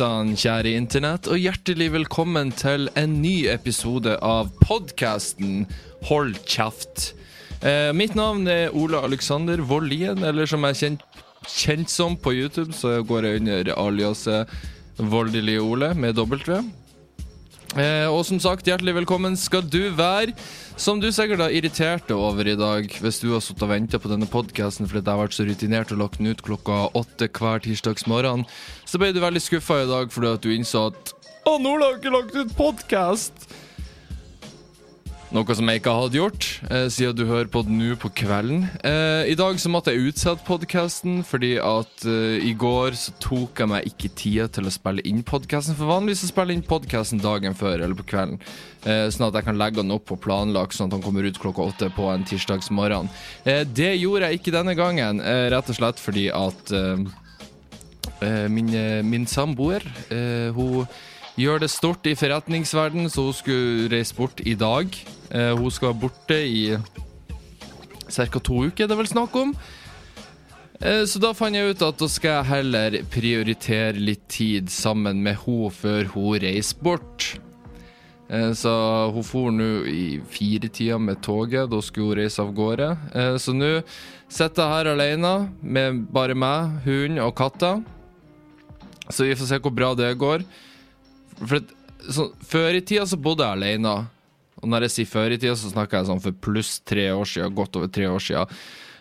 Sann, kjære internett, og hjertelig velkommen til en ny episode av podkasten Hold kjeft. Eh, mitt navn er Ola Alexander Vollien, eller som jeg er kjent, kjent som på YouTube, så går jeg under aliaset Voldelige Ole med W. Eh, og som sagt, hjertelig velkommen skal du være. Som du sikkert har irritert deg over i dag, hvis du har sittet og venta på denne podkasten fordi jeg har vært så rutinert og lagt den ut klokka åtte hver tirsdagsmorgen, så ble du veldig skuffa i dag fordi at du innså at Å, nå har ikke lagt ut podkast! Noe som jeg ikke hadde gjort, eh, siden du hører på det nå på kvelden. Eh, I dag så måtte jeg utsette podkasten, fordi at eh, i går så tok jeg meg ikke tida til å spille inn podkasten. For vanligvis så spiller jeg inn podkasten dagen før eller på kvelden, eh, sånn at jeg kan legge den opp på planlagt, sånn at den kommer ut klokka åtte på en tirsdagsmorgen. Eh, det gjorde jeg ikke denne gangen, eh, rett og slett fordi at min, min samboer, hun gjør det stort i forretningsverden, så hun skulle reise bort i dag. Eh, hun skal være borte i ca. to uker, det er vel snakk om. Eh, så da fant jeg ut at da skal jeg heller prioritere litt tid sammen med henne før hun reiser bort. Eh, Så hun for nå i firetida med toget, da skulle hun reise av gårde. Eh, Så nå sitter jeg her alene med bare meg, hund og katta. Så vi får se hvor bra det går. For så, Før i tida så bodde jeg alene. Og når jeg sier før i tida, så snakker jeg sånn for pluss tre år siden. Godt over tre år siden.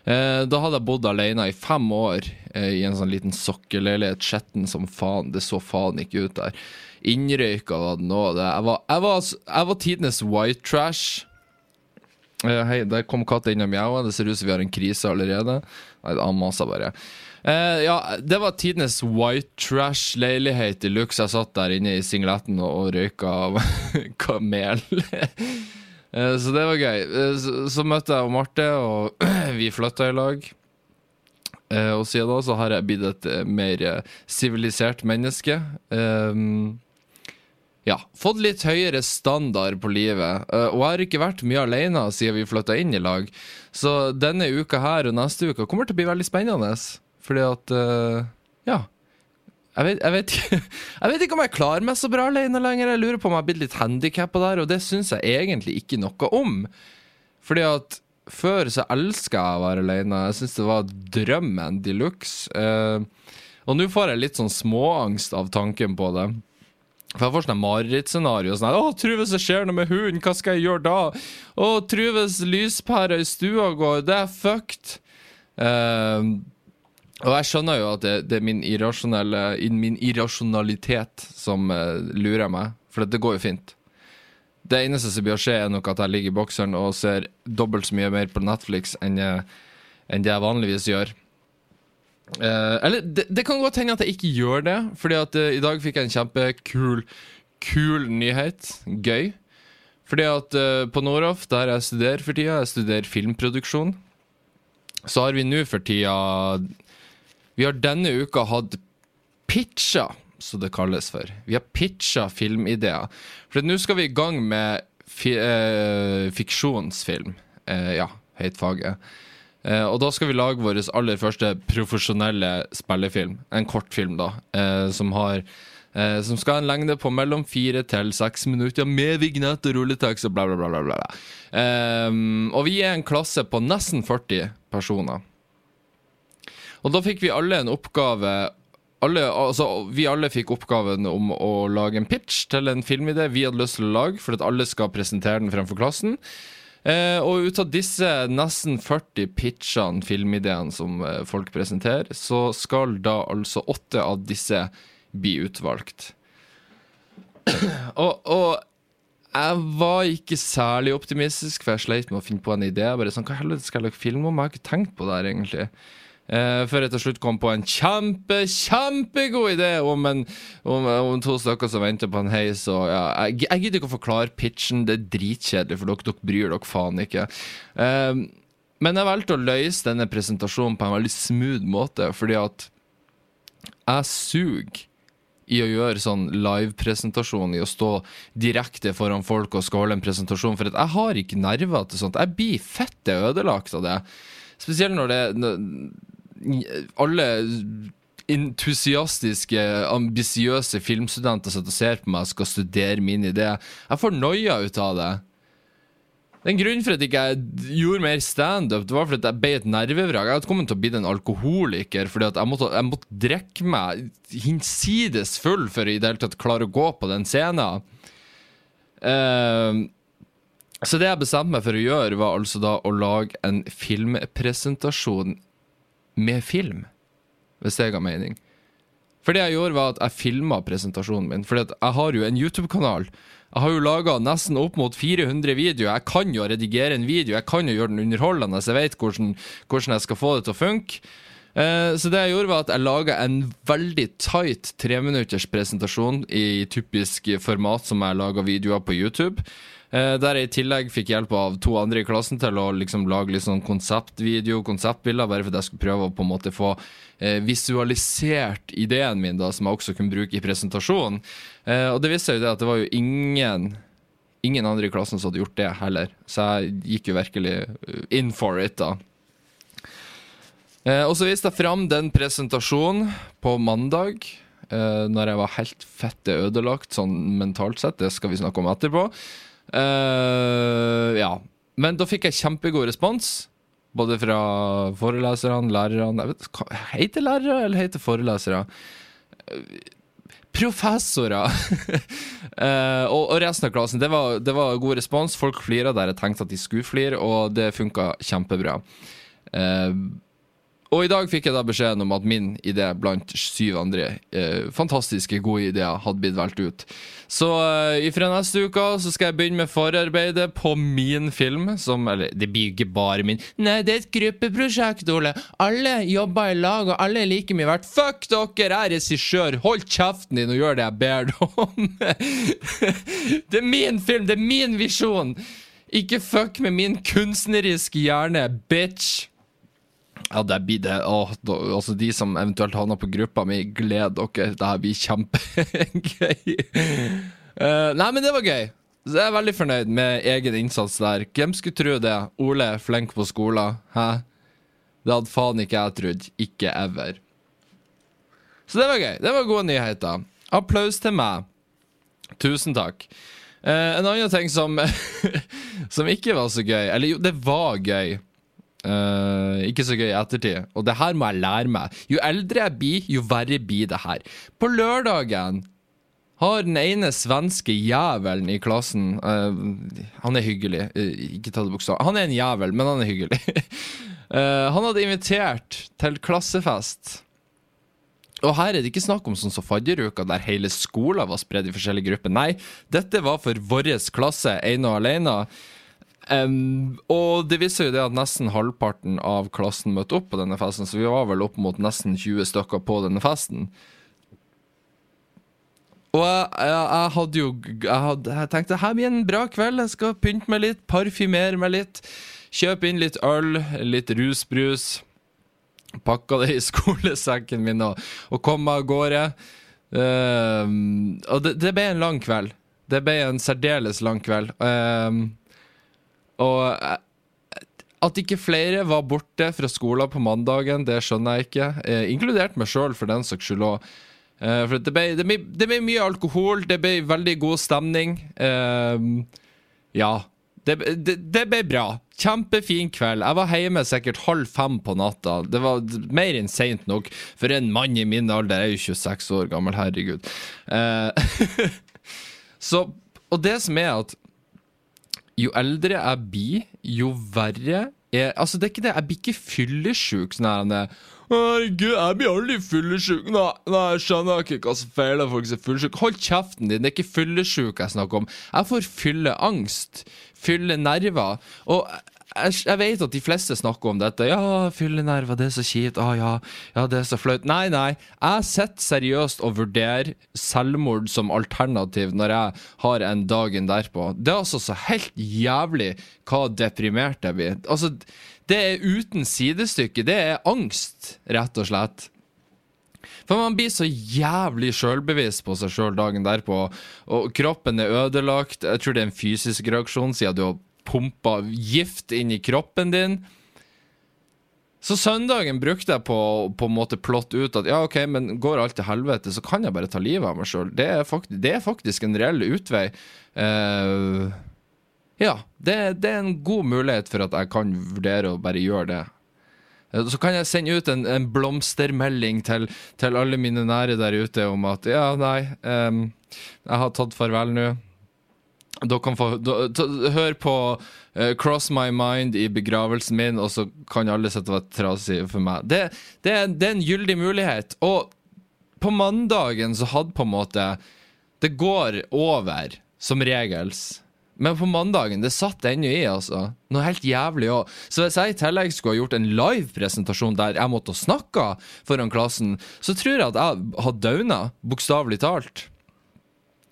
Eh, da hadde jeg bodd alene i fem år eh, i en sånn liten sokkelleilighet. Skjetten som faen. Det så faen ikke ut der. Innrøyka var den òg. Jeg, var- jeg, var- jeg var tidenes white trash. Eh, hei, der kom katta inn og mjaua. Det ser ut som vi har en krise allerede. Nei, det maser bare. Eh, ja, det var tidenes white trash-leilighet i luxe. Jeg satt der inne i singletten og, og røyka av kamel. Eh, så det var gøy. Eh, så, så møtte jeg og Marte, og vi flytta i lag. Eh, og siden da så har jeg blitt et eh, mer eh, sivilisert menneske. Um, ja, fått litt høyere standard på livet. og jeg har ikke vært mye alene siden vi flytta inn i lag. Så denne uka her og neste uke kommer til å bli veldig spennende. Fordi at uh, Ja. Jeg vet, jeg, vet, jeg vet ikke om jeg klarer meg så bra alene lenger. Jeg lurer på om jeg har blitt litt handikappa der, og det syns jeg egentlig ikke noe om. Fordi at før så elska jeg å være alene. Jeg syns det var drømmen de luxe. Uh, og nå får jeg litt sånn småangst av tanken på det. For jeg får sånn marerittscenario. Sånn, 'Å, tru hvis det skjer noe med hunden, hva skal jeg gjøre da?' 'Å, tru hvis lyspæra i stua går, det er fucked'. Eh, og jeg skjønner jo at det, det er min, min irrasjonalitet som uh, lurer meg, for det går jo fint. Det eneste som blir å skje, er nok at jeg ligger i bokseren og ser dobbelt så mye mer på Netflix enn enn det jeg vanligvis gjør. Uh, eller det, det kan godt hende at jeg ikke gjør det, Fordi at uh, i dag fikk jeg en kjempekul Kul nyhet. Gøy. Fordi at på Noroff, der jeg studerer for tida, jeg studerer filmproduksjon, så har vi nå for tida Vi har denne uka hatt pitcha, som det kalles for. Vi har pitcha filmideer. For nå skal vi i gang med fi, eh, fiksjonsfilm. Eh, ja, høyt faget. Eh, og da skal vi lage vår aller første profesjonelle spillefilm. En kortfilm, da. Eh, som har eh, Som skal ha en lengde på mellom fire til seks minutter, med vignett og rulletekst og bla, bla, bla. bla, bla. Eh, og vi er en klasse på nesten 40 personer. Og da fikk vi alle en oppgave alle, altså, Vi alle fikk oppgaven om å lage en pitch til en filmidé vi hadde lyst til å lage, for at alle skal presentere den fremfor klassen. Eh, og ut av disse nesten 40 pitchene, filmideene, som eh, folk presenterer, så skal da altså åtte av disse bli utvalgt. og, og jeg var ikke særlig optimistisk, for jeg sleit med å finne på en idé. Jeg Bare sånn, Hva helvete skal jeg lage film om? Jeg har ikke tenkt på det her, egentlig. Eh, før jeg til slutt kom på en kjempe, kjempegod idé om, en, om, om to stykker som venter på en heis. Og, ja, jeg, jeg gidder ikke å forklare pitchen, det er dritkjedelig, for dere, dere bryr dere faen ikke. Eh, men jeg valgte å løse denne presentasjonen på en veldig smooth måte, fordi at jeg suger i å gjøre sånn live-presentasjon, i å stå direkte foran folk og skal holde en presentasjon, for jeg har ikke nerver til sånt. Jeg blir fette ødelagt av det. Spesielt når det alle entusiastiske, ambisiøse filmstudenter som ser på meg skal studere min idé. Jeg får noia ut av det. Den grunnen for at jeg ikke gjorde mer standup, var fordi jeg ble et nervevrak. Jeg hadde kommet til å bli en alkoholiker fordi jeg måtte, jeg måtte drikke meg hinsides full for å i det hele tatt klare å gå på den scenen. Uh, så det jeg bestemte meg for å gjøre, var altså da å lage en filmpresentasjon med film. Hvis det ga mening. For det jeg gjorde, var at jeg filma presentasjonen min. For jeg har jo en YouTube-kanal. Jeg har jo laga nesten opp mot 400 videoer. Jeg kan jo redigere en video, jeg kan jo gjøre den underholdende, så jeg vet hvordan, hvordan jeg skal få det til å funke. Eh, så det jeg gjorde, var at jeg laga en veldig tight treminutters presentasjon i typisk format som jeg lager videoer på YouTube. Eh, der jeg i tillegg fikk hjelp av to andre i klassen til å liksom lage litt sånn konseptvideo, konseptbilder, bare for at jeg skulle prøve å på en måte få eh, visualisert ideen min, da, som jeg også kunne bruke i presentasjonen. Eh, og det viste seg jo det at det var jo ingen Ingen andre i klassen som hadde gjort det heller, så jeg gikk jo virkelig in for it, da. og så viste jeg fram den presentasjonen på mandag, når jeg var helt fette ødelagt sånn mentalt sett. Det skal vi snakke om etterpå. Uh, ja. Men da fikk jeg kjempegod respons. Både fra foreleserne, lærerne Heter lærere eller heter forelesere? Professorer! uh, og, og, resten av klassen. Det var, det var god respons. Folk flira der jeg tenkte at de skulle flire, og det funka kjempebra. Uh, og i dag fikk jeg da beskjeden om at min idé blant syv andre eh, fantastiske, gode ideer hadde blitt valgt ut. Så eh, fra neste uke så skal jeg begynne med forarbeidet på min film. Som Eller det blir ikke bare min. Nei, det er et gruppeprosjekt, Ole. Alle jobber i lag, og alle er like mye verdt. Fuck dere, jeg er regissør. Hold kjeften din og gjør det jeg ber deg om. det er min film, det er min visjon. Ikke fuck med min kunstneriske hjerne, bitch. Ja, det blir det. Åh, da, altså De som eventuelt havner på gruppa mi, gled dere. Det her blir kjempegøy. uh, nei, men det var gøy. Så jeg er veldig fornøyd med egen innsats der. Hvem skulle tro det? Ole flink på skolen. Hæ? Det hadde faen ikke jeg trodd. Ikke ever. Så det var gøy. Det var gode nyheter. Applaus til meg. Tusen takk. Uh, en annen ting som, som ikke var så gøy Eller jo, det var gøy. Uh, ikke så gøy i ettertid. Og det her må jeg lære meg. Jo eldre jeg blir, jo verre blir det her. På lørdagen har den ene svenske jævelen i klassen uh, Han er hyggelig, uh, ikke ta det bokstavelig. Han er en jævel, men han er hyggelig. han hadde invitert til klassefest. Og her er det ikke snakk om sånn som fadderuka, der hele skolen var spredd i forskjellige grupper. Nei, dette var for vår klasse, ene og alene. Um, og det viser jo det at nesten halvparten av klassen møtte opp på denne festen, så vi var vel opp mot nesten 20 stykker på denne festen. Og jeg, jeg, jeg hadde jo jeg, hadde, jeg tenkte her blir en bra kveld. Jeg skal pynte meg litt, parfymere meg litt. Kjøpe inn litt øl, litt rusbrus. Pakka det i skolesekken min og, og kom meg av gårde. Um, og det, det, ble en lang kveld. Det ble en særdeles lang kveld. Um, og eh, at ikke flere var borte fra skolen på mandagen, det skjønner jeg ikke. Eh, inkludert meg sjøl, for den saks skyld òg. Eh, for det ble, det, ble, det ble, mye alkohol, det ble veldig god stemning. Eh, ja. Det, det, ble bra. Kjempefin kveld. Jeg var hjemme sikkert halv fem på natta. Det var mer enn seint nok for en mann i min alder. Jeg er jo 26 år gammel, herregud. Eh, så, og det som er at jo eldre jeg blir, jo verre er Altså, det er ikke det. Jeg blir ikke fyllesyk. Sånn Herregud, jeg blir aldri fyllesyk. Nei, nei, jeg skjønner ikke hva som feiler folk som er fyllesyke. Hold kjeften din, det er ikke fyllesyk jeg snakker om. Jeg får fylleangst. Fyllenerver. Og jeg, vet at de fleste snakker om dette. Ja, fyllenerver, det er så kjipt. Å ja, ja, det er så flaut. Nei, nei. Jeg sitter seriøst og vurderer selvmord som alternativ når jeg har en dagen derpå. Det er altså så helt jævlig hva deprimert jeg blir. Altså, det er uten sidestykke. Det er angst, rett og slett. For man blir så jævlig sjølbevisst på seg sjøl dagen derpå, og kroppen er ødelagt. Jeg tror det er en fysisk reaksjon, siden du har pumpa gift inn i kroppen din. Så søndagen brukte jeg på å måte plotte ut at ja, ok, men går alt til helvete, så kan jeg bare ta livet av meg sjøl. Det, det er faktisk en reell utvei. Uh, ja, det, det er en god mulighet for at jeg kan vurdere å bare gjøre det. Eh, Så kan jeg sende ut en, en blomstermelding til, til alle mine nære der ute om at ja, nei, um, jeg har tatt farvel nå. Dere få da- Hør på uh, Cross My Mind i begravelsen min, og så kan alle sette og være trasige for meg. Det, det, det er en gyldig mulighet. Og på mandagen så hadde på en måte Det går over, som regels. Men på mandagen, det satt ennå i, altså. Noe helt jævlig òg. Så hvis jeg i tillegg skulle ha gjort en live-presentasjon der jeg måtte snakke foran klassen, så tror jeg at jeg hadde dauna, bokstavelig talt.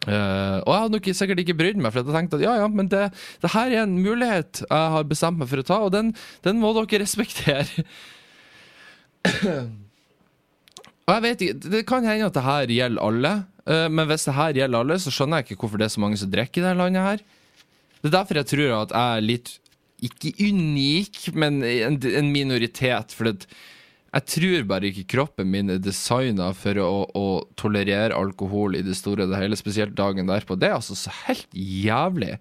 Eh, og jeg hadde nok sikkert ikke brydd meg, for jeg tenkte at ja, ja, men det, det her er en mulighet jeg har bestemt meg for å ta, og den, den må dere respektere. og jeg vet ikke, Det kan hende at det her gjelder alle, uh, men hvis det her gjelder alle, så skjønner jeg ikke hvorfor det er så mange som drikker i dette landet her. Det er derfor jeg tror at jeg er litt ikke unik, men en, en minoritet. For at jeg tror bare ikke kroppen min er designa for å, å tolerere alkohol i det store og det hele, spesielt dagen derpå. Det er altså så helt jævlig.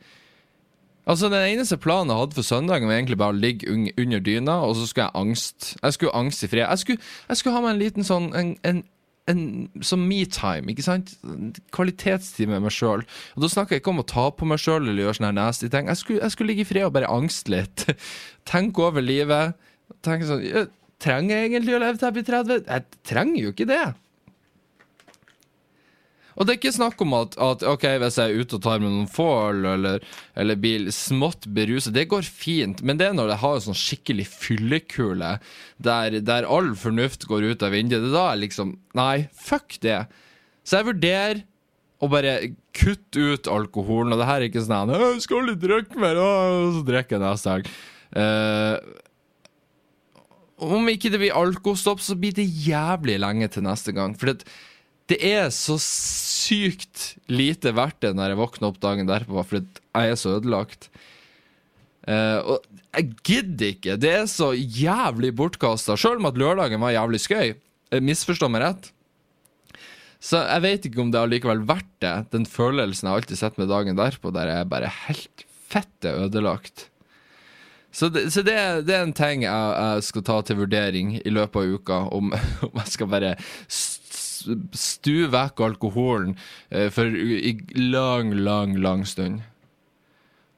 Altså Den eneste planen jeg hadde for søndagen, var egentlig bare å ligge un under dyna, og så skulle jeg angst. Jeg skulle angst i fred. Jeg skulle, jeg skulle ha meg en liten sånn en, en, en Som me-time, ikke sant? Kvalitetstid med meg sjøl. Og da snakker jeg ikke om å ta på meg sjøl eller gjøre sånne nasty ting. Jeg skulle, jeg skulle ligge i fred og bare angste litt. Tenke over livet. Tenke sånn «Ja, Trenger jeg egentlig å leve til jeg blir 30? Jeg trenger jo ikke det. Og det er ikke snakk om at, at ok, hvis jeg er ute og tar med noen få øl, eller, eller blir smått beruset, det går fint, men det er når jeg har en sånn skikkelig fyllekule, der, der all fornuft går ut av vinduet, det er da jeg liksom Nei, fuck det. Så jeg vurderer å bare kutte ut alkoholen, og det her er ikke sånn at, 'Jeg skal aldri drikke mer', og så drikker jeg neste helg. Eh, om ikke det blir alkostopp, så blir det jævlig lenge til neste gang. For det, det er så sykt lite verdt det når jeg våkner opp dagen derpå, for jeg er så ødelagt. Uh, og jeg gidder ikke. Det er så jævlig bortkasta. Sjøl om at lørdagen var jævlig skøy. Eh, Misforstå meg rett. Så jeg vet ikke om det har likevel verdt det, den følelsen jeg alltid sitter med dagen derpå, der jeg er bare helt fette ødelagt. Så, det, så det, det er en ting jeg, jeg skal ta til vurdering i løpet av uka, om, om jeg skal bare stue vekk alkoholen uh, for i lang, lang, lang stund.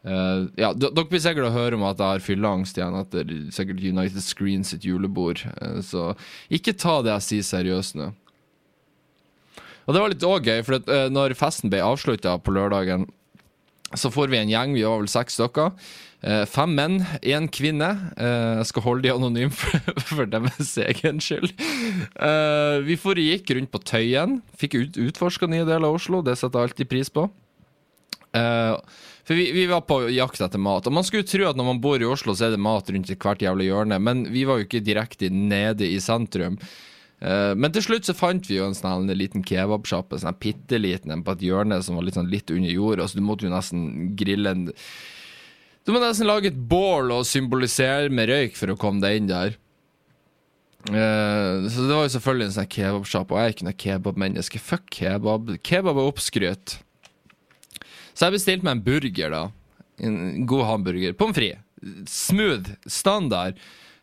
Uh, ja, Dere blir sikkert å høre om at jeg har fylleangst igjen etter sikkert United Screen sitt julebord, Uh, så ikke ta det jeg sier seriøst nå. Og det var litt også gøy, for når festen ble avslutta på lørdagen, så får vi en gjeng, vi var vel seks stykker. Eh, fem menn, én kvinne. Eh, jeg skal holde de anonyme for, for deres egen skyld. Eh, vi foregikk rundt på Tøyen. Fikk ut, utforska nye deler av Oslo, det setter jeg alltid pris på. For vi, vi var på jakt etter mat. Og Man skulle tro at når man bor i Oslo, så er det mat rundt hvert jævla hjørne, men vi var jo ikke direkte nede i sentrum. Men til slutt så fant vi jo en sånn en liten kebabsjappe, sånn bitte liten en på et hjørne som var litt, sånn litt under jorda, så du måtte jo nesten grille en Du må nesten lage et bål og symbolisere med røyk for å komme deg inn der. Uh, så det var jo selvfølgelig en sånn kebabsjappe, og jeg er ikke noe kebabmenneske. Fuck kebab. Kebab er oppskrytt. Så jeg bestilte meg en burger, da. En god hamburger. Pommes frites. Smooth. Standard.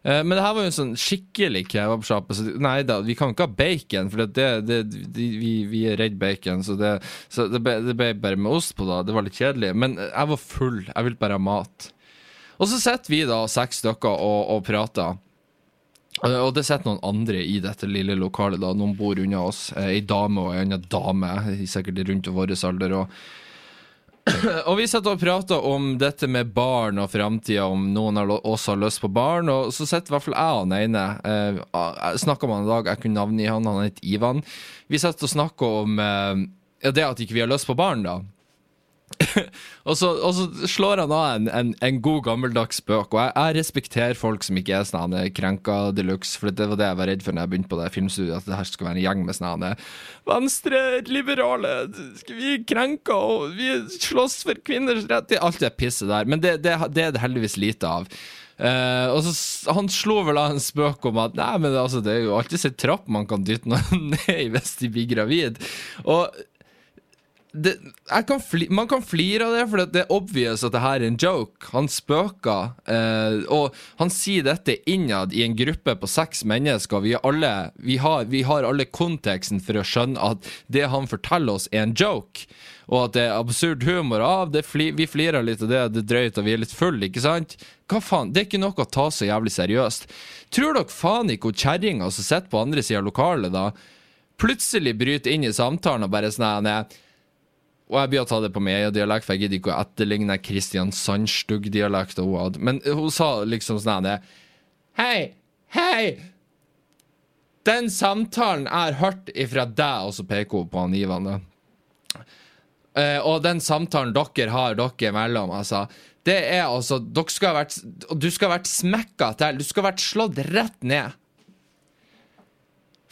Eh, Men det her var jo en sånn skikkelig kebabsjappe. Så nei da, vi kan ikke ha bacon, for det, det, det, vi, vi er redd bacon. Så, det, så ble, det ble bare med ost på, da. Det var litt kjedelig. Men jeg var full. Jeg ville bare ha mat. Og så sitter vi da seks stykker og, og prater. Eh, Og det sitter noen andre i dette lille lokalet. da Noen bor unna oss. Eh, Ei dame og ei anna dame, sikkert rundt vår alder. Og og vi satt og prata om dette med barn og framtida, om noen av oss har lyst på barn. Og så sitter i hvert fall jeg og den ene. Eh, snakka med han i dag, jeg kunne navnet han, han het Ivan. Vi satt og snakker om eh, det at ikke vi har lyst på barn, da. og, så, og så slår han av en, en, en god gammeldags spøk, og jeg, jeg respekterer folk som ikke er sånn krenka de luxe, for det var det jeg var redd for når jeg begynte på det filmstudiet, at det her skulle være en gjeng med sånn venstre-liberale, vi krenker, og vi slåss for kvinners rett, alt det pisset der. Men det, det, det er det heldigvis lite av. Uh, og så Han slo vel av en spøk om at Nei, men altså, det er jo alltid en trapp man kan dytte noen ned i hvis de blir gravid. Og det, kan fli, man kan flire av det, for det er obvious at det her er en joke. Han spøker, eh, og han sier dette innad i en gruppe på seks mennesker. Vi, alle, vi, har, vi har alle konteksten for å skjønne at det han forteller oss, er en joke. Og at det er absurd humor. Ah, det fli, vi flirer litt av det, det er drøyt, og vi er litt fulle, ikke sant? Hva faen? Det er ikke noe å ta så jævlig seriøst. Tror dere faen ikke hun kjerringa som sitter på andre sida av lokalet, da, plutselig bryter inn i samtalen og bare sånn og jeg begynte å ta det på mediedialekt, for jeg gidder ikke å etterligne Kristiansand-stugg-dialekta hun hadde. Men hun sa liksom sånn her Hei, hei! Den samtalen jeg har hørt ifra deg, og så peker hun på han Ivan, da. Eh, og den samtalen dere har dere imellom, altså Det er altså Dere skal ha vært Du skal ha vært smekka til. Du skal ha vært slått rett ned.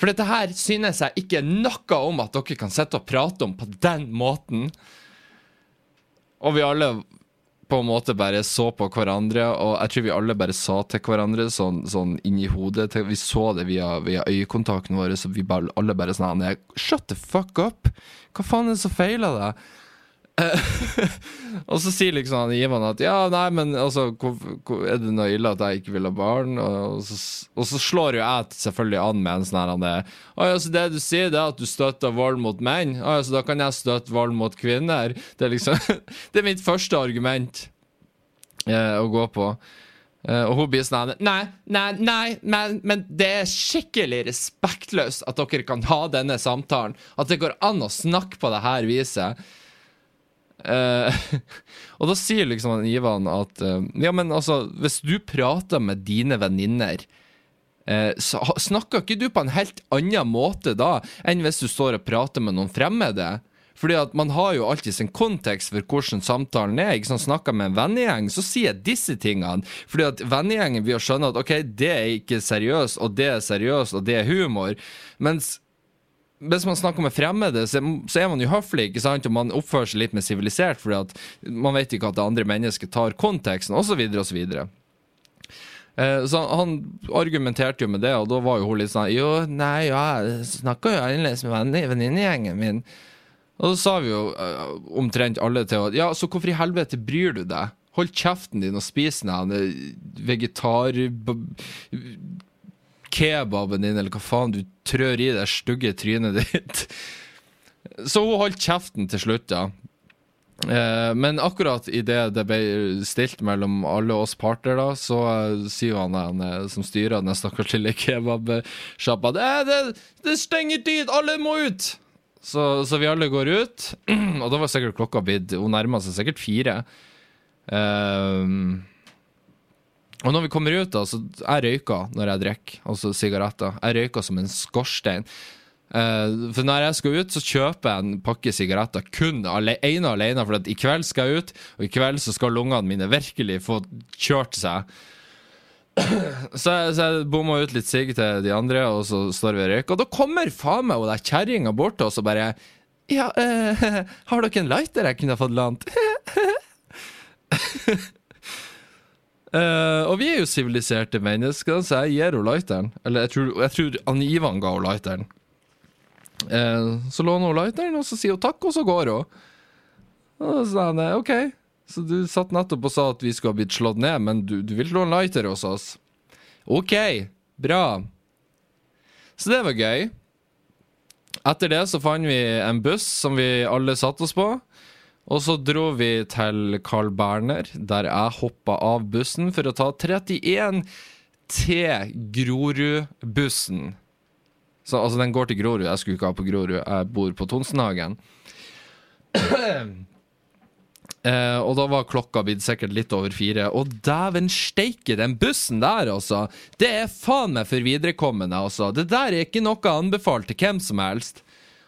For dette her synes jeg ikke noe om at dere kan sitte og prate om på den måten. Og vi alle på en måte bare så på hverandre, og jeg tror vi alle bare sa til hverandre sånn, sånn inni hodet til, Vi så det via, via øyekontakten vår, så vi bare, alle bare sånn «Nei, Shut the fuck up! Hva faen er det som feiler deg? Og så sier liksom han Ivan at ja, nei, men altså, hvor, hvor, er det noe ille at jeg ikke vil ha barn? Og så, og så slår jo jeg selvfølgelig an med en sånn her han er, det du sier, det er at du støtter vold mot menn? Å, ja, så da kan jeg støtte vold mot kvinner? Det er liksom Det er mitt første argument eh, å gå på. Eh, og hun blir sånn Nei, nei, nei, men, men det er skikkelig respektløst at dere kan ha denne samtalen. At det går an å snakke på det her viset. Eh, og da sier liksom Ivan at eh, Ja, men altså, hvis du prater med dine venninner eh, snakker ikke du på en helt annen måte da enn hvis du står og prater med noen fremmede? Fordi at man har jo alltid sin kontekst for hvordan samtalen er. Ikke sant? Snakker med en vennegjeng, så sier jeg disse tingene. Fordi at vennegjengen vil skjønne at ok, det er ikke seriøst, og det er seriøst, og det er humor. Mens hvis man snakker med fremmede, så, er man jo høflig, ikke sant? og man oppfører seg litt mer sivilisert, fordi at man vet ikke at det andre mennesket tar konteksten, osv., osv. Eh, Så han argumenterte jo med det, og da var jo hun litt sånn Jo, nei, ja, jeg snakka jo annerledes med venni- venninnegjengen min. Og så sa vi jo eh, omtrent alle til henne Ja, så hvorfor i helvete bryr du deg? Hold kjeften din og spis den eh, vegetar... Kebaben din, eller hva faen du trør i det stygge trynet ditt. Så hun holdt kjeften til slutt, ja. Eh, men akkurat idet det ble stilt mellom alle oss parter, da, så eh, sier han, han eh, som styrer den stakkars lille kebabsjappa det, det, det stenger tid, alle må ut! Så, så vi alle går ut, og da var sikkert klokka blitt Hun nærma seg sikkert fire. Um, og når vi kommer ut, da, så jeg røyker når jeg drikker, altså sigaretter. Jeg røyker som en skorstein. Uh, for når jeg skal ut, så kjøper jeg en pakke sigaretter kun ene og alene, for i kveld skal jeg ut, og i kveld så skal lungene mine virkelig få kjørt seg. Så jeg, så jeg bomma ut litt sigg til de andre, og så står vi og røyker. Og da kommer faen meg hun der kjerringa bort og bare Ja, uh, har dere en lighter jeg kunne fått lånt? Eh, og vi er jo siviliserte mennesker, så jeg gir henne lighteren. Eller jeg tror, jeg tror Ivan ga henne lighteren. Uh, så låner hun lighteren, og så sier hun takk, og så går hun. Og så han eh, OK, så du satt nettopp og sa at vi skulle ha blitt slått ned, men du, du vil låne lighter hos oss? OK, bra. Så det var gøy. Etter det så fant vi en buss som vi alle satte oss på. Og så dro vi til Carl Berner, der jeg hoppa av bussen for å ta 31 til Grorudbussen. Så altså, den går til Grorud. Jeg skulle ikke ha på Grorud, jeg bor på Tonsenhagen. Eh, og da var klokka blitt sikkert litt over fire. Og dæven steike, den bussen der, altså! Det er faen meg for viderekommende, altså. Det der er ikke noe anbefalt til hvem som helst.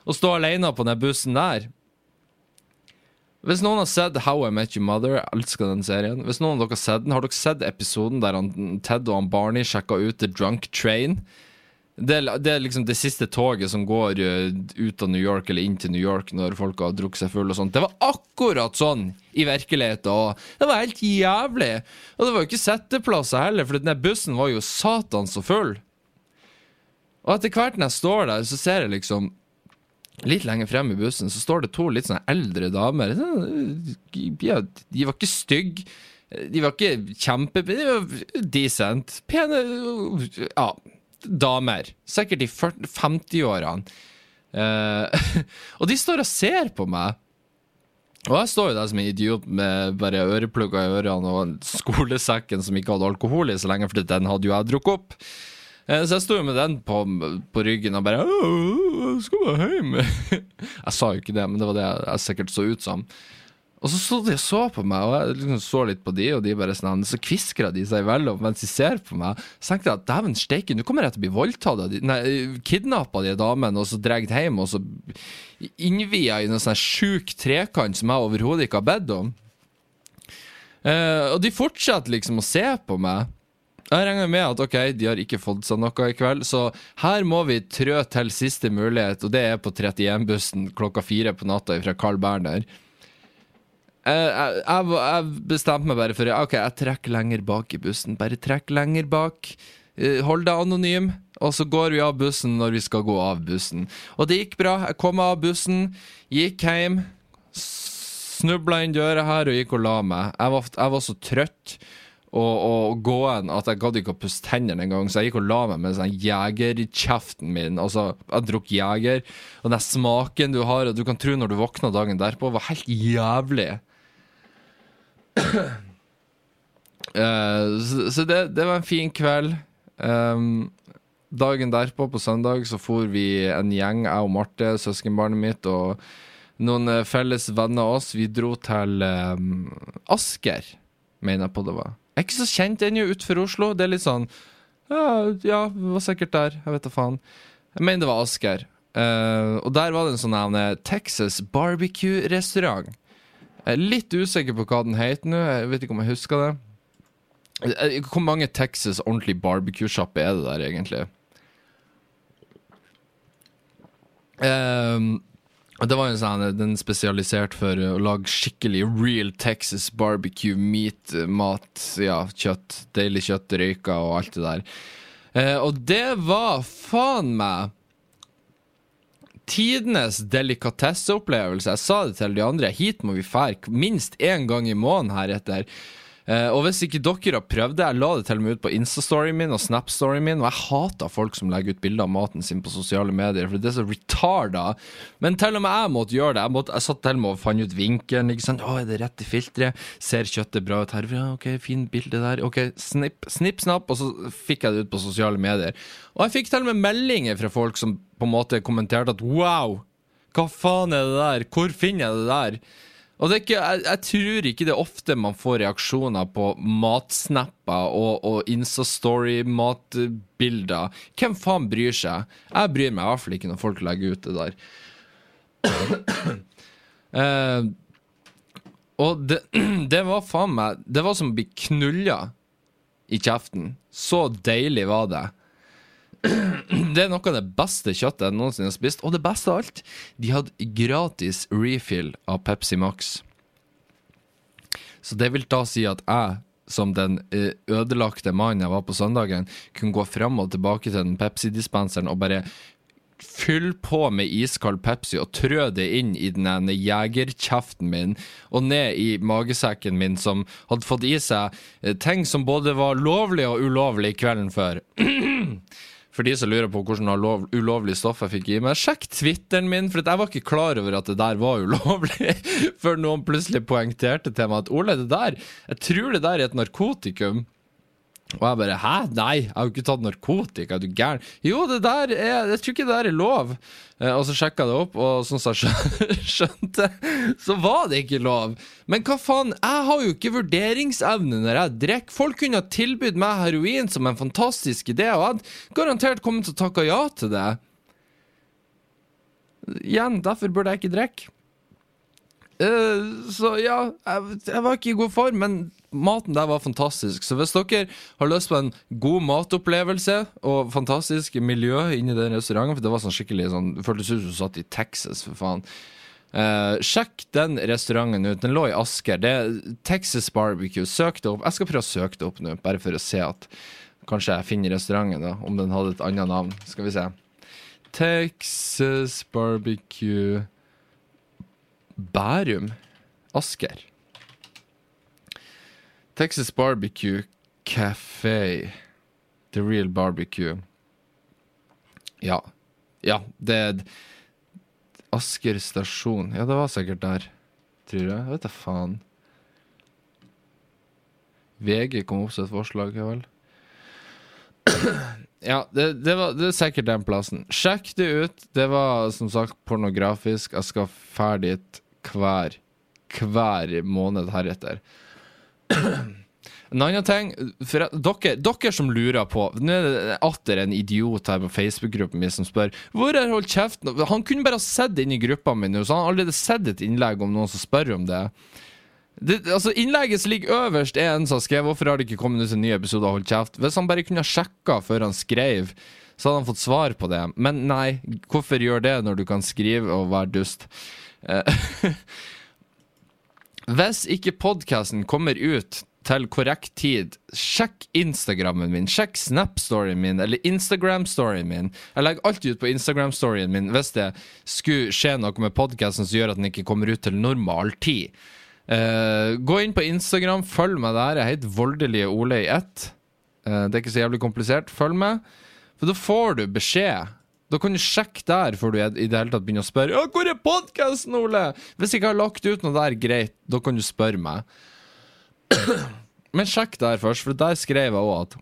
Å stå alene på den bussen der. Hvis noen har sett How I Met Your Mother, jeg elsker den serien. Hvis noen av dere har sett den, Har dere sett episoden der han, Ted og han Barney sjekka ut The Drunk Train? Det, det er liksom det siste toget som går eh, ut av New York eller inn til New York når folk har drukket seg full og sånt. Det var akkurat sånn i virkeligheten, og det var helt jævlig. Og det var jo ikke setteplasser heller, for den bussen var jo satan så full. Og etter hvert når jeg står der, så ser jeg liksom Litt lenger frem i bussen så står det to litt sånne eldre damer. Ja, de var ikke stygge. De var ikke kjempe... De var decent. Pene Ja, damer. Sikkert i 50-årene. Eh, og de står og ser på meg. Og jeg står jo der som en idiot med bare øreplugger i ørene og skolesekken som ikke hadde alkohol i så lenge, for den hadde jo jeg drukket opp. Eh, Så jeg sto med den på, på ryggen og bare jeg skal bare hjem. Jeg sa jo ikke det, men det var det jeg, jeg sikkert så ut som. Og så så de og så på meg, og jeg liksom så litt på de, og de bare sånn Så kviskra de seg imellom mens de ser på meg. Så tenkte jeg at dæven steike, nå kommer jeg til å bli voldtatt av de Nei, kidnappa de damene og så dratt hjem og så innvia i noen sånn sjuk trekant som jeg overhodet ikke har bedt om. Eh, og de fortsetter liksom å se på meg. Jeg regner med at ok, de har ikke fått seg noe i kveld, så her må vi trø til siste mulighet, og det er på 31-bussen klokka fire på natta fra Carl Berner. Jeg, jeg, jeg bestemte meg bare for Ok, jeg trekker lenger bak i bussen. Bare trekk lenger bak. Eh, Hold deg anonym, og så går vi av bussen når vi skal gå av bussen. Og det gikk bra. Jeg kom av bussen, gikk hjem, snubla inn døra her og gikk og la meg. Jeg var, jeg var så trøtt og, og gåen at jeg gadd ikke å pusse tennene engang, så jeg gikk og la meg med sånn jegerkjeften min. Altså, jeg drukk jeger, og den smaken du har, og du kan tro når du våkna dagen derpå, var helt jævlig. Uh, så så det, det var en fin kveld. Um, dagen derpå, på søndag, så for vi en gjeng, jeg og Marte, søskenbarnet mitt, og noen eh, felles venner av oss. Vi dro til um, Asker, mener jeg på det var. Er ikke så kjent ennå utenfor Oslo. Det er litt sånn Ja, ja var sikkert der. Jeg vet da faen. Jeg mener det var Asker. Uh, og der var det en sånn her, eh, Texas barbecue-restaurant. Er litt usikker på hva den heter nå. Jeg vet ikke om jeg husker det. Eh, Hvor mange Texas ordentlig barbecue-sjapper er det der, egentlig? Og det var jo sånn, Den spesialisert for å lage skikkelig real Texas barbecue meat, mat, ja, kjøtt. Deilig kjøtt, røyka og alt det der. Eh, og det var faen meg tidenes delikatesseopplevelse. Jeg sa det til de andre. Hit må vi fære minst én gang i måneden heretter. Eh, og hvis ikke dere har prøvd det, jeg la det til og med ut på Insta-storyen min og Snap-storyen min, og jeg hater folk som legger ut bilder av maten sin på sosiale medier, for det er så retarda. Men til og med jeg måtte gjøre det. Jeg, måtte, jeg satt til og med og fant ut vinkelen. ikke sant? Å, er det rett i filteret? Ser kjøttet bra ut her? Ja, ok, fin bilde der. Ok, snipp, snipp, snapp, og så fikk jeg det ut på sosiale medier. Og jeg fikk til og med meldinger fra folk som på en måte kommenterte at wow, hva faen er det der? Hvor finner jeg det der? Og det er ikke, jeg, jeg tror ikke det er ofte man får reaksjoner på matsnapper og, og Instastory-matbilder. Hvem faen bryr seg? Jeg bryr meg i hvert fall ikke når folk legger ut det der. Uh, og det, det var faen meg Det var som å bli knulla i kjeften. Så deilig var det. Det er noe av det beste kjøttet jeg noensinne har spist. Og det beste av alt, de hadde gratis refill av Pepsi Max. Så det vil da si at jeg, som den eh, ødelagte mannen jeg var på søndagen, kunne gå fram og tilbake til den Pepsi-dispenseren og bare Fyll på med iskald Pepsi og trø det inn i den jegerkjeften min og ned i magesekken min, som hadde fått i seg eh, ting som både var lovlig og ulovlig kvelden før. For de som lurer på hvordan lov, ulovlig stoff jeg fikk i meg, sjekk Twitteren min, for jeg var ikke klar over at det der var ulovlig, før noen plutselig poengterte til meg at Ole, det der, jeg tror det der er et narkotikum. Og jeg bare hæ? Nei, jeg har jo ikke tatt narkotika, er du gæren? Jo, det der er Jeg tror ikke det der er lov. Eh, og så sjekka jeg det opp, og sånn som jeg skjønte, så var det ikke lov. Men hva faen, jeg har jo ikke vurderingsevne når jeg drikker. Folk kunne ha tilbudt meg heroin som en fantastisk idé, og jeg hadde garantert kommet til å takke ja til det. Igjen, derfor burde jeg ikke drikke. Uh, så ja, jeg, jeg var ikke i god form, men maten der var fantastisk. Så hvis dere har lyst på en god matopplevelse og fantastisk miljø inni den restauranten, for det var sånn skikkelig sånn Det føltes ut som du satt i Texas, for faen. Uh, sjekk den restauranten ut. Den lå i Asker. Det er Texas Barbecue. Søk det opp. Jeg skal prøve å søke det opp nå, bare for å se at Kanskje jeg finner restauranten, da, om den hadde et annet navn. Skal vi se. Texas Barbecue Bærum. Asker. Texas Barbecue Café. The Real Barbecue. Ja. Ja, det er Asker stasjon. Ja, det var sikkert der, tror jeg. Vet da faen. VG kom opp som et forslag, ja vel. Ja, det, det, var, det er sikkert den plassen. Sjekk det ut. Det var som sagt pornografisk. Jeg skal ferdig dit hver, hver måned heretter. En annen ting for dere, dere som lurer på Nå er det atter en idiot her på Facebook-gruppen min som spør Hvor er holdt kjeft? Han kunne bare ha sett inn i gruppa mi nå, så han har allerede sett et innlegg om noen som spør om det. Det, altså Innlegget som ligger øverst, er en som har skrevet 'Hvorfor har det ikke kommet ut en ny episode av Hold kjeft?' Hvis han bare kunne ha sjekka før han skrev, så hadde han fått svar på det. Men nei, hvorfor gjør det når du kan skrive og være dust? Hvis ikke podkasten kommer ut til korrekt tid, sjekk Instagrammen min, sjekk Snap-storyen min eller Instagram-storyen min. Jeg legger alltid ut på Instagram-storyen min hvis det skulle skje noe med podkasten som gjør at den ikke kommer ut til normal tid. Uh, gå inn på Instagram, følg meg der. Jeg heter Voldelige Ole i ett. Uh, det er ikke så jævlig komplisert. Følg med, for da får du beskjed. Da kan du sjekke der før du i det hele tatt begynner å spørre Ja, 'Hvor er podkasten, Ole?' Hvis jeg ikke har lagt ut noe der, greit, da kan du spørre meg. Men sjekk der først, for der skrev jeg òg at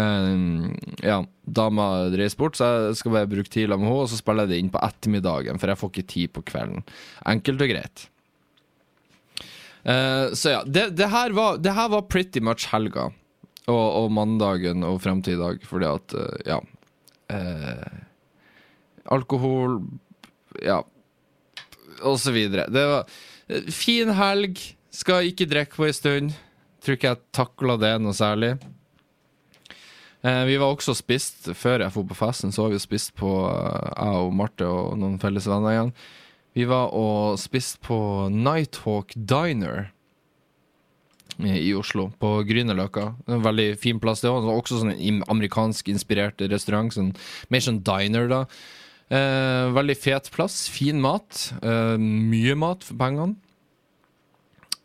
uh, ja, dama reiser bort, så jeg skal bare bruke tid med henne, og så spiller jeg det inn på ettermiddagen, for jeg får ikke tid på kvelden. Enkelt og greit. Uh, så ja, det, det, her var, det, her var, pretty much helga. Og, og mandagen og frem i dag, fordi at uh, Ja. Uh, alkohol Ja. Og så videre. Det var fin helg. Skal ikke drikke på ei stund. Tror ikke jeg takla det noe særlig. vi var også spist Før jeg dro på festen, så var vi spist på jeg og Marte og noen felles venner igjen. Vi var og spiste på Nighthawk Diner i Oslo, på Grünerløkka. Veldig fin plass, det òg. Også sånn amerikansk inspirert restaurant. Sånn, mer sånn diner, da. Eh, veldig fet plass. Fin mat. Eh, mye mat for pengene.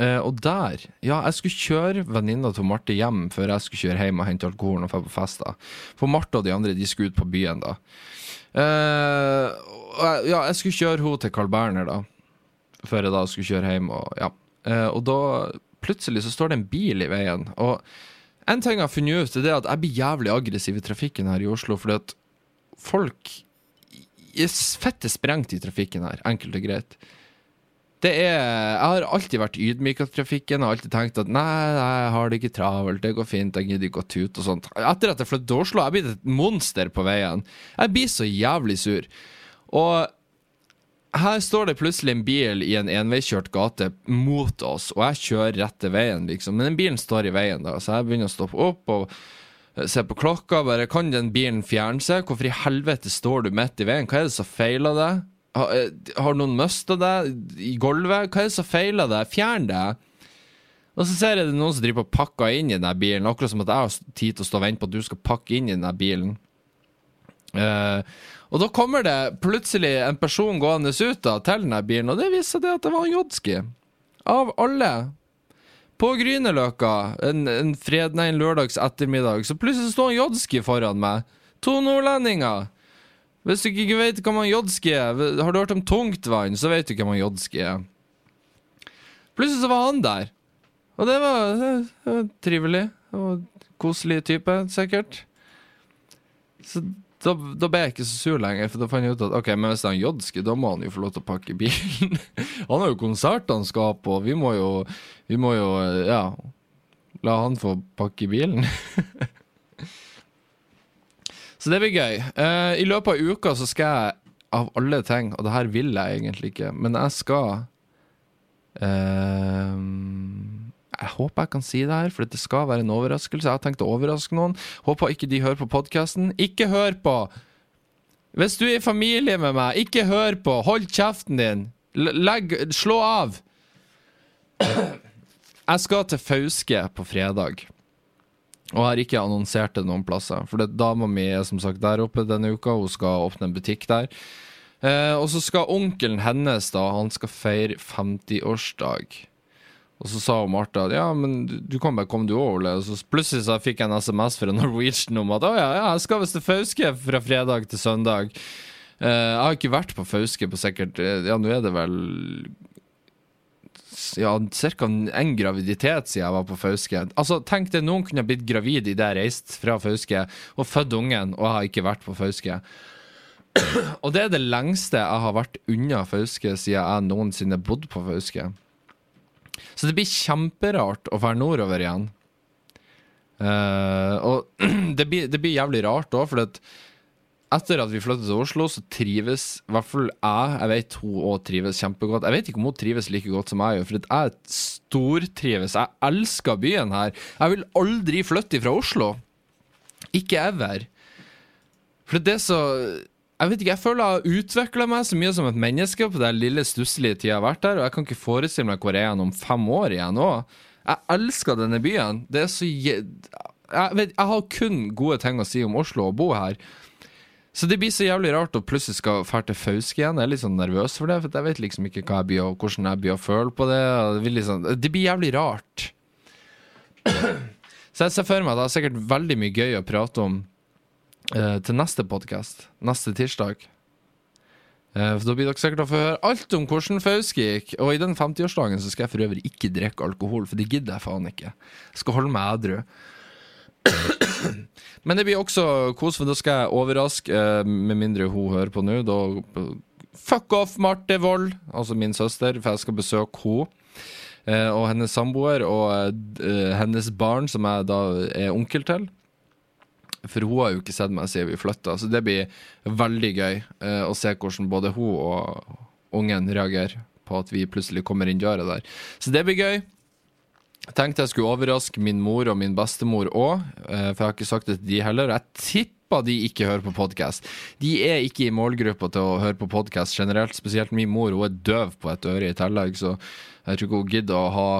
Eh, og der Ja, jeg skulle kjøre venninna til Marte hjem før jeg skulle kjøre hjem og hente alkoholen og dra på fest. da For Marte og de andre de skulle ut på byen da. Eh, ja, jeg skulle kjøre henne til Carl Berner, da. Før jeg da skulle kjøre hjem. Og, ja. Eh, og da plutselig så står det en bil i veien. Og en ting jeg har funnet ut, er at jeg blir jævlig aggressiv i trafikken her i Oslo. Fordi at folk fette sprengt i trafikken her, enkelt og greit. Det er Jeg har alltid vært ydmyk av trafikken har alltid tenkt at nei, jeg har det ikke travelt, det går fint, jeg gidder ikke å tute og sånt. Etter at jeg flyttet til Oslo, jeg blitt et monster på veien. Jeg blir så jævlig sur. Og her står det plutselig en bil i en enveiskjørt gate mot oss, og jeg kjører rett til veien, liksom. Men den bilen står i veien, da, så jeg begynner å stoppe opp og se på klokka. Bare kan den bilen fjerne seg? Hvorfor i helvete står du midt i veien? Hva er det som feiler deg? Har, eh, har noen mista deg i gulvet? Hva er det som feiler deg? Fjern det! Og så ser jeg det noen som driver og pakker inn i den bilen, akkurat som at jeg har tid til å stå og vente på at du skal pakke inn i den bilen. Uh, og da kommer det plutselig en person gående ut da, til denne bilen, og det viser seg at det var Jodski. Av alle. På Grünerløkka en, en, fred, nei, en lørdags ettermiddag, så plutselig står Jodski foran meg. To nordlendinger. Hvis du ikke vet hva man Jodski er, har du hørt om tungtvann, så vet du hva man Jodski er. Plutselig så var han der. Og det var, det var trivelig. Og koselig type, sikkert. Så da, da, ble jeg ikke så sur lenger, for da fant jeg ut at ok, men hvis det er en Jodski, da må han jo få lov til å pakke bilen. han har jo konsert han skal på, vi må jo, vi må jo ja, la han få pakke bilen. så det blir gøy. Uh, I løpet av uka så skal jeg, av alle ting, og det her vil jeg egentlig ikke, men jeg skal Eh, jeg håper jeg kan si det her, for det skal være en overraskelse. Jeg har tenkt å overraske noen. Håper ikke de hører på podkasten. Ikke hør på! Hvis du er i familie med meg, ikke hør på! Hold kjeften din! Legg Slå av! Jeg skal til Fauske på fredag. Og har ikke annonsert det noen plasser. For det, dama mi er som sagt der oppe denne uka. Hun skal åpne en butikk der. Eh, og så skal onkelen hennes da, han skal feire 50-årsdag. Og så sa Martha at ja, men du kan bare komme du over. Og så plutselig så fikk jeg en SMS fra Norwegian om at å ja, ja, jeg skal visst til Fauske fra fredag til søndag. Uh, jeg har ikke vært på Fauske på sikkert eh, Ja, nå er det vel ja, ca. en graviditet siden jeg var på Fauske. Altså, Tenk deg, noen kunne blitt gravid idet jeg reiste fra Fauske og født ungen, og jeg har ikke vært på Fauske. og det er det lengste jeg har vært unna Fauske siden jeg noensinne bodde på Fauske. Så det blir kjemperart å være nordover igjen. Uh, og det blir, det blir, jævlig rart òg, for etter at vi flyttet til Oslo, så trives i hvert fall jeg. Jeg vet hun òg trives kjempegodt. Jeg vet ikke om hun trives like godt som jeg gjør, for jeg stortrives. Jeg elsker byen her. Jeg vil aldri flytte fra Oslo. Ikke ever. For det er så jeg vet ikke, jeg føler jeg har utvikla meg så mye som et menneske på den lille stusslige tida jeg har vært der, og jeg kan ikke forestille meg hvor jeg er om fem år igjen òg. Jeg elsker denne byen. Det er så jeg, vet, jeg har kun gode ting å si om Oslo og bo her. Så det blir så jævlig rart å plutselig skal dra til Fauske igjen. Jeg er litt sånn nervøs for det, for jeg vet liksom ikke jeg blir, hvordan jeg blir å føle på det. Det, liksom, det blir jævlig rart. Så jeg ser for meg at det er sikkert veldig mye gøy å prate om til neste podkast, neste tirsdag. Uh, for Da blir dere sikkert å få høre alt om hvordan Fauske gikk. Og i den 50-årsdagen så skal jeg for øvrig ikke drikke alkohol, for det gidder jeg faen ikke. Skal holde meg edru. Men det blir også kos, for da skal jeg overraske, uh, med mindre hun hører på nå. Da Fuck off, Marte Wold, altså min søster, for jeg skal besøke henne. og hennes samboer og hennes barn, som jeg da er onkel til. For hun har jo ikke sett meg siden vi flytta, så det blir veldig gøy eh, å se hvordan både hun og ungen reagerer på at vi plutselig kommer inn døra der. Så det blir gøy. Tenkte jeg skulle overraske min mor og min bestemor òg, eh, for jeg har ikke sagt det til de heller. Jeg tipper de ikke hører på podkast. De er ikke i målgruppa til å høre på podkast generelt, spesielt min mor. Hun er døv på et øre i tillegg, så jeg tror ikke hun gidder å ha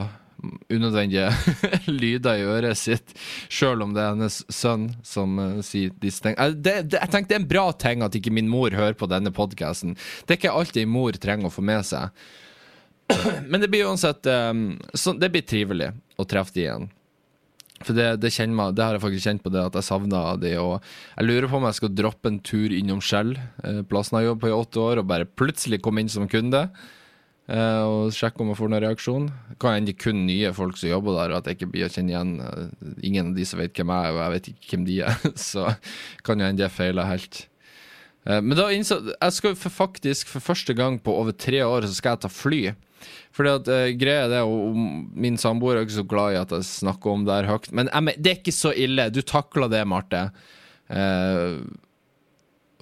unødvendige lyder i øret sitt, sjøl om det er hennes sønn som uh, sier disse ting. Det, det, jeg tenker det er en bra ting at ikke min mor hører på denne podkasten. Det er ikke alltid mor trenger å få med seg. Men det blir uansett um, Det blir trivelig å treffe de igjen. For det, det, meg, det, har jeg faktisk kjent på det at jeg savna de. Og jeg lurer på om jeg skal droppe en tur innom Skjell, plassen jeg har jobbet på i åtte år, og bare plutselig komme inn som kunde. Uh, og sjekke om jeg får noen reaksjon. Kan hende kun nye folk som jobber der, og at jeg ikke blir å kjenne igjen uh, ingen av de som vet hvem jeg er, og jeg vet ikke hvem de er. Så kan jo hende det feiler helt. Uh, men da innså jeg skal faktisk for første gang på over tre år så skal jeg ta fly. Fordi at uh, greia det, og Min samboer er ikke så glad i at jeg snakker om det her høyt. Men jeg, det er ikke så ille. Du takla det, Marte.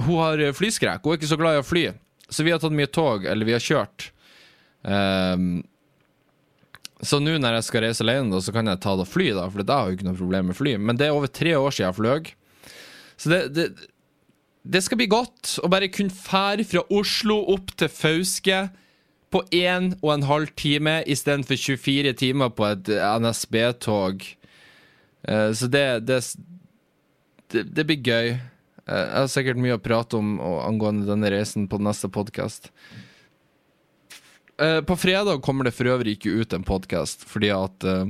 hun har flyskrekk. Hun er ikke så glad i å fly. Så vi har tatt mye tog, eller vi har kjørt. Um, så nå når jeg skal reise alene, så kan jeg ta da fly, da, for da har jeg jo ikke noe problem med fly. Men det er over tre år siden jeg fløy. Så det, det, det, skal bli godt å bare kunne fære fra Oslo opp til Fauske på én og en halv time istedenfor 24 timer på et NSB-tog. Uh, så det, det, det, blir gøy. Uh, jeg har sikkert mye å prate om angående denne reisen på neste podkast. Uh, på fredag kommer det for øvrig ikke ut en podkast, fordi at uh,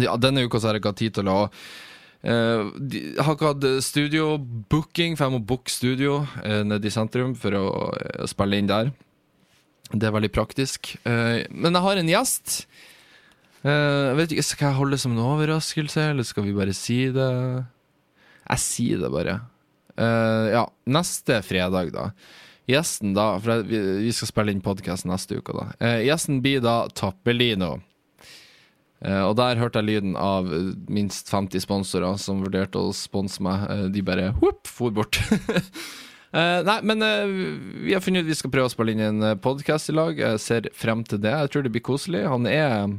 ja, Denne uka så har jeg ikke hatt tid til å uh, de, har ikke hatt studiobooking, for jeg må booke studio nede i sentrum for å spille inn der. Det er veldig praktisk. men jeg har en gjest. jeg vet ikke, Skal jeg holde det som en overraskelse, eller skal vi bare si det? Jeg sier det bare. ja, neste fredag, da. Gjesten da, for vi skal spille inn podkast neste uke, da. Eh, gjesten blir da Tappelino. Eh, og der hørte jeg lyden av minst 50 sponsorer som vurderte å sponse meg. Eh, de bare whoop, for bort. Eh, nei, men eh, vi har funnet ut vi skal prøve å spille inn en podkast i lag. Jeg ser frem til det. Jeg tror det blir koselig. Han er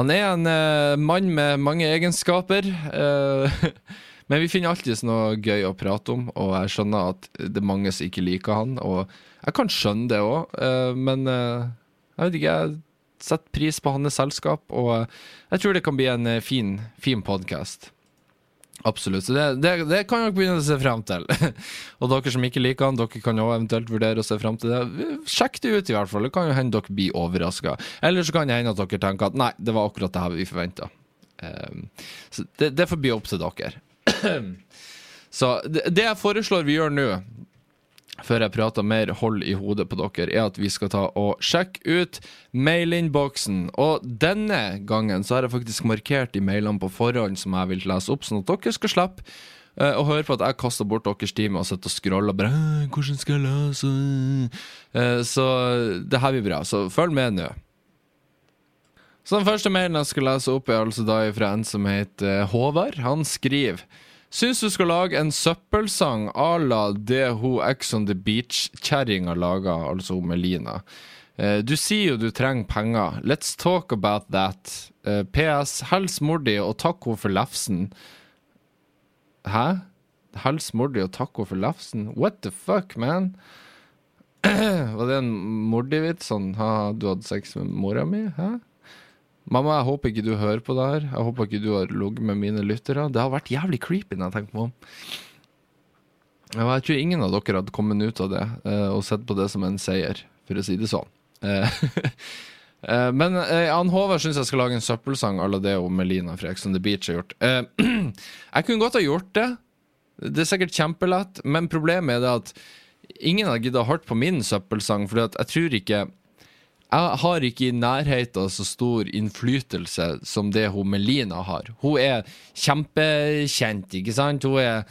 Han er en eh, mann med mange egenskaper. eh, men vi finner alltid noe gøy å prate om, og jeg skjønner at det er mange som ikke liker han. Og jeg kan skjønne det òg, men eh, jeg vet ikke. Jeg setter pris på hans selskap, og jeg tror det kan bli en eh, fin, fin podkast. Absolutt. Så det, det, det kan dere begynne å se frem til. og dere som ikke liker han, dere kan jo eventuelt vurdere å se frem til det. Sjekk det ut, i hvert fall. Det kan jo hende dere blir overraska. Eller så kan det hende at dere tenker at nei, det var akkurat det her vi forventa. Um, ehm, så det, det får bli opp til dere. så det, jeg foreslår vi gjør nå, før jeg prater mer hold i hodet på dere, er at vi skal ta og sjekke ut mailinnboksen. Og denne gangen så har jeg faktisk markert de mailene på forhånd som jeg vil lese opp, sånn at dere skal slippe og å høre på at jeg kaster bort deres time og sitte og scroller og bare 'Hvordan skal jeg lese?' Uh, så det her blir bra. Så følg med nå. Så den første mailen jeg skal lese opp, er altså da fra en som heter Håvard. Han skriver Syns du skal lage en søppelsang à la det hun Ex on the Beach-kjerringa laga, altså Melina. Uh, du sier jo du trenger penger. Let's talk about that. Eh, PS. Hils mor di og takk henne for lefsen. Hæ? Hils mor di og takk henne for lefsen? What the fuck, man? Var det en mordi-vits? Sånn ha, du hadde sex med mora mi? Hæ? Mamma, jeg håper ikke du hører på det her. Jeg håper ikke du har ligget med mine lyttere. Det har vært jævlig creepy når jeg tenker på Jeg tror ingen av dere hadde kommet ut av det uh, og sett på det som en seier, for å si det sånn. Uh, uh, men Ann Håvard syns jeg skal lage en søppelsang à la det og Melina fra Ex on the Beach har gjort. jeg kunne godt ha gjort det. Det er sikkert kjempelett, men problemet er det at ingen har giddet hørt på min søppelsang, for jeg tror ikke jeg har ikke i nærheten så stor innflytelse som det hun Melina har. Hun er kjempekjent, ikke sant? Hun er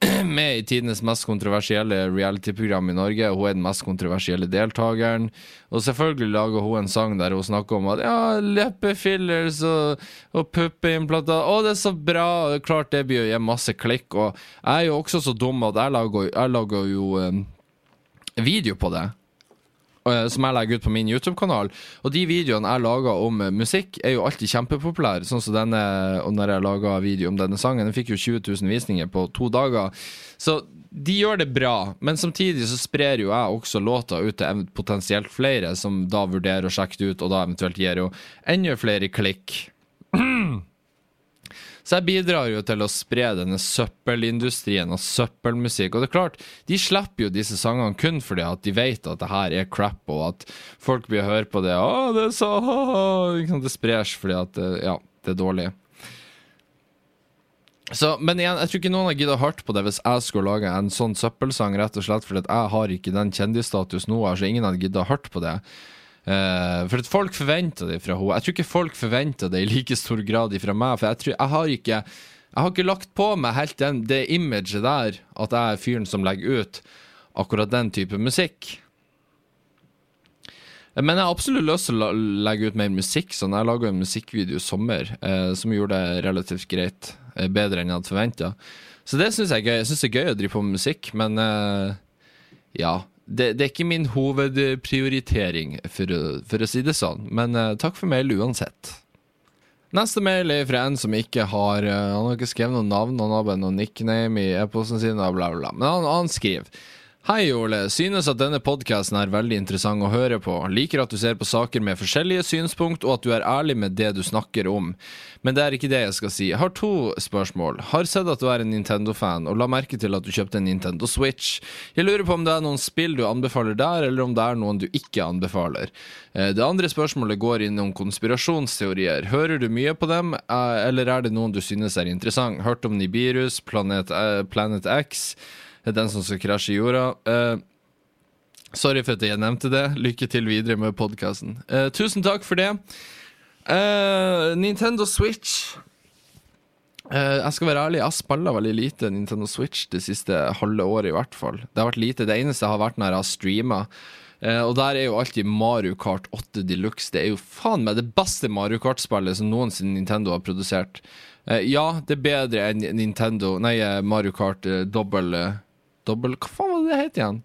med i tidenes mest kontroversielle reality-program i Norge. Hun er den mest kontroversielle deltakeren. Og selvfølgelig lager hun en sang der hun snakker om at ja, leppefillers og, og puppeimplanter Å, det er så bra! Klart det blir å gi masse klikk. Og jeg er jo også så dum at jeg lager, jeg lager jo um, video på det. Eh, som jeg legger ut på min YouTube-kanal. Og de videoene jeg lager om eh, musikk, er jo alltid kjempepopulære. Sånn som denne, og når jeg laga video om denne sangen, den fikk jo 20 000 visninger på to dager. Så de gjør det bra, men samtidig så sprer jo jeg også låta ut til potensielt flere, som da vurderer å sjekke det ut, og da eventuelt gir jo enda flere klikk. Så jeg bidrar jo til å spre denne søppelindustrien og søppelmusikk. Og det er klart, de slipper jo disse sangene kun fordi at de vet at det her er crap, og at folk blir å høre på det. Å, det er så Det spres fordi at eh, ja, det er dårlig. Så, men igjen, jeg tror ikke noen har giddet hørt på det hvis jeg skulle lage en sånn søppelsang, rett og slett fordi at jeg har ikke den kjendisstatus nå, så ingen hadde giddet hørt på det. Uh, for at folk forventer det fra henne. Jeg tror ikke folk forventer det i like stor grad fra meg. For jeg, tror, jeg har ikke Jeg har ikke lagt på meg helt den, det imaget der at jeg er fyren som legger ut akkurat den type musikk. Men jeg har absolutt lyst til å legge ut mer musikk. Sånn. Jeg laga en musikkvideo i sommer uh, som gjorde det relativt greit. Uh, bedre enn jeg hadde forventa. Så det syns jeg er gøy. Jeg syns det er gøy å drive på med musikk, men ja det, det, er ikke min hovedprioritering, for, for, å si det sånn. Men uh, takk for mail uansett. Neste mail er fra en som ikke har uh, Han har ikke skrevet noe navn, han har bare noe nickname i e-posten sin, bla, bla, bla. Men han, han skriver Hei, Ole. Synes at denne podkasten er veldig interessant å høre på. Liker at du ser på saker med forskjellige synspunkt, og at du er ærlig med det du snakker om. Men det er ikke det jeg skal si. Jeg har to spørsmål. Har sett at du er en Nintendo-fan, og la merke til at du kjøpte en Nintendo Switch. Jeg lurer på om det er noen spill du anbefaler der, eller om det er noen du ikke anbefaler. Eh, det andre spørsmålet går innom konspirasjonsteorier. Hører du mye på dem, eh, eller er det noen du synes er interessant? Hørt om Nibirus, Planet, eh, Planet X? Det er den som skal krasje i jorda. Uh, sorry for at jeg nevnte det. Lykke til videre med podkasten. Uh, eh, tusen takk for det. Uh, Nintendo Switch. jeg skal være ærlig, jeg har spilla veldig lite Nintendo Switch det siste halve året, i hvert fall. Det har vært lite. Det eneste har vært når jeg har streama. Og der er jo alltid Mario Kart 8 Deluxe. Det er jo faen meg det beste Mario Kart-spillet som noensinne Nintendo har produsert. Ja, det er bedre enn Nintendo Nei, Mario Kart uh, dobbel Dobbel Hva faen var det det het igjen?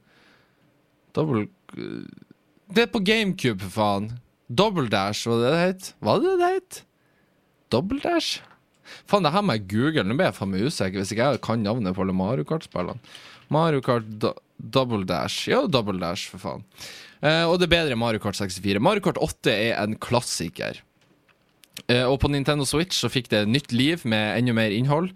Double Det er på GameCube, for faen. Double Dash, var det det het? Var det det het? Double Dash? Faen, det her må jeg google. Nå blir jeg faen meg usikker hvis ikke jeg kan navnet på alle Mario Kart-spillene. Mario Kart do Double Dash. Ja, Double Dash, for faen. Eh, og det er bedre Mario Kart 64. Mario Kart 8 er en klassiker. Eh, og på Nintendo Switch så fikk det nytt liv med enda mer innhold.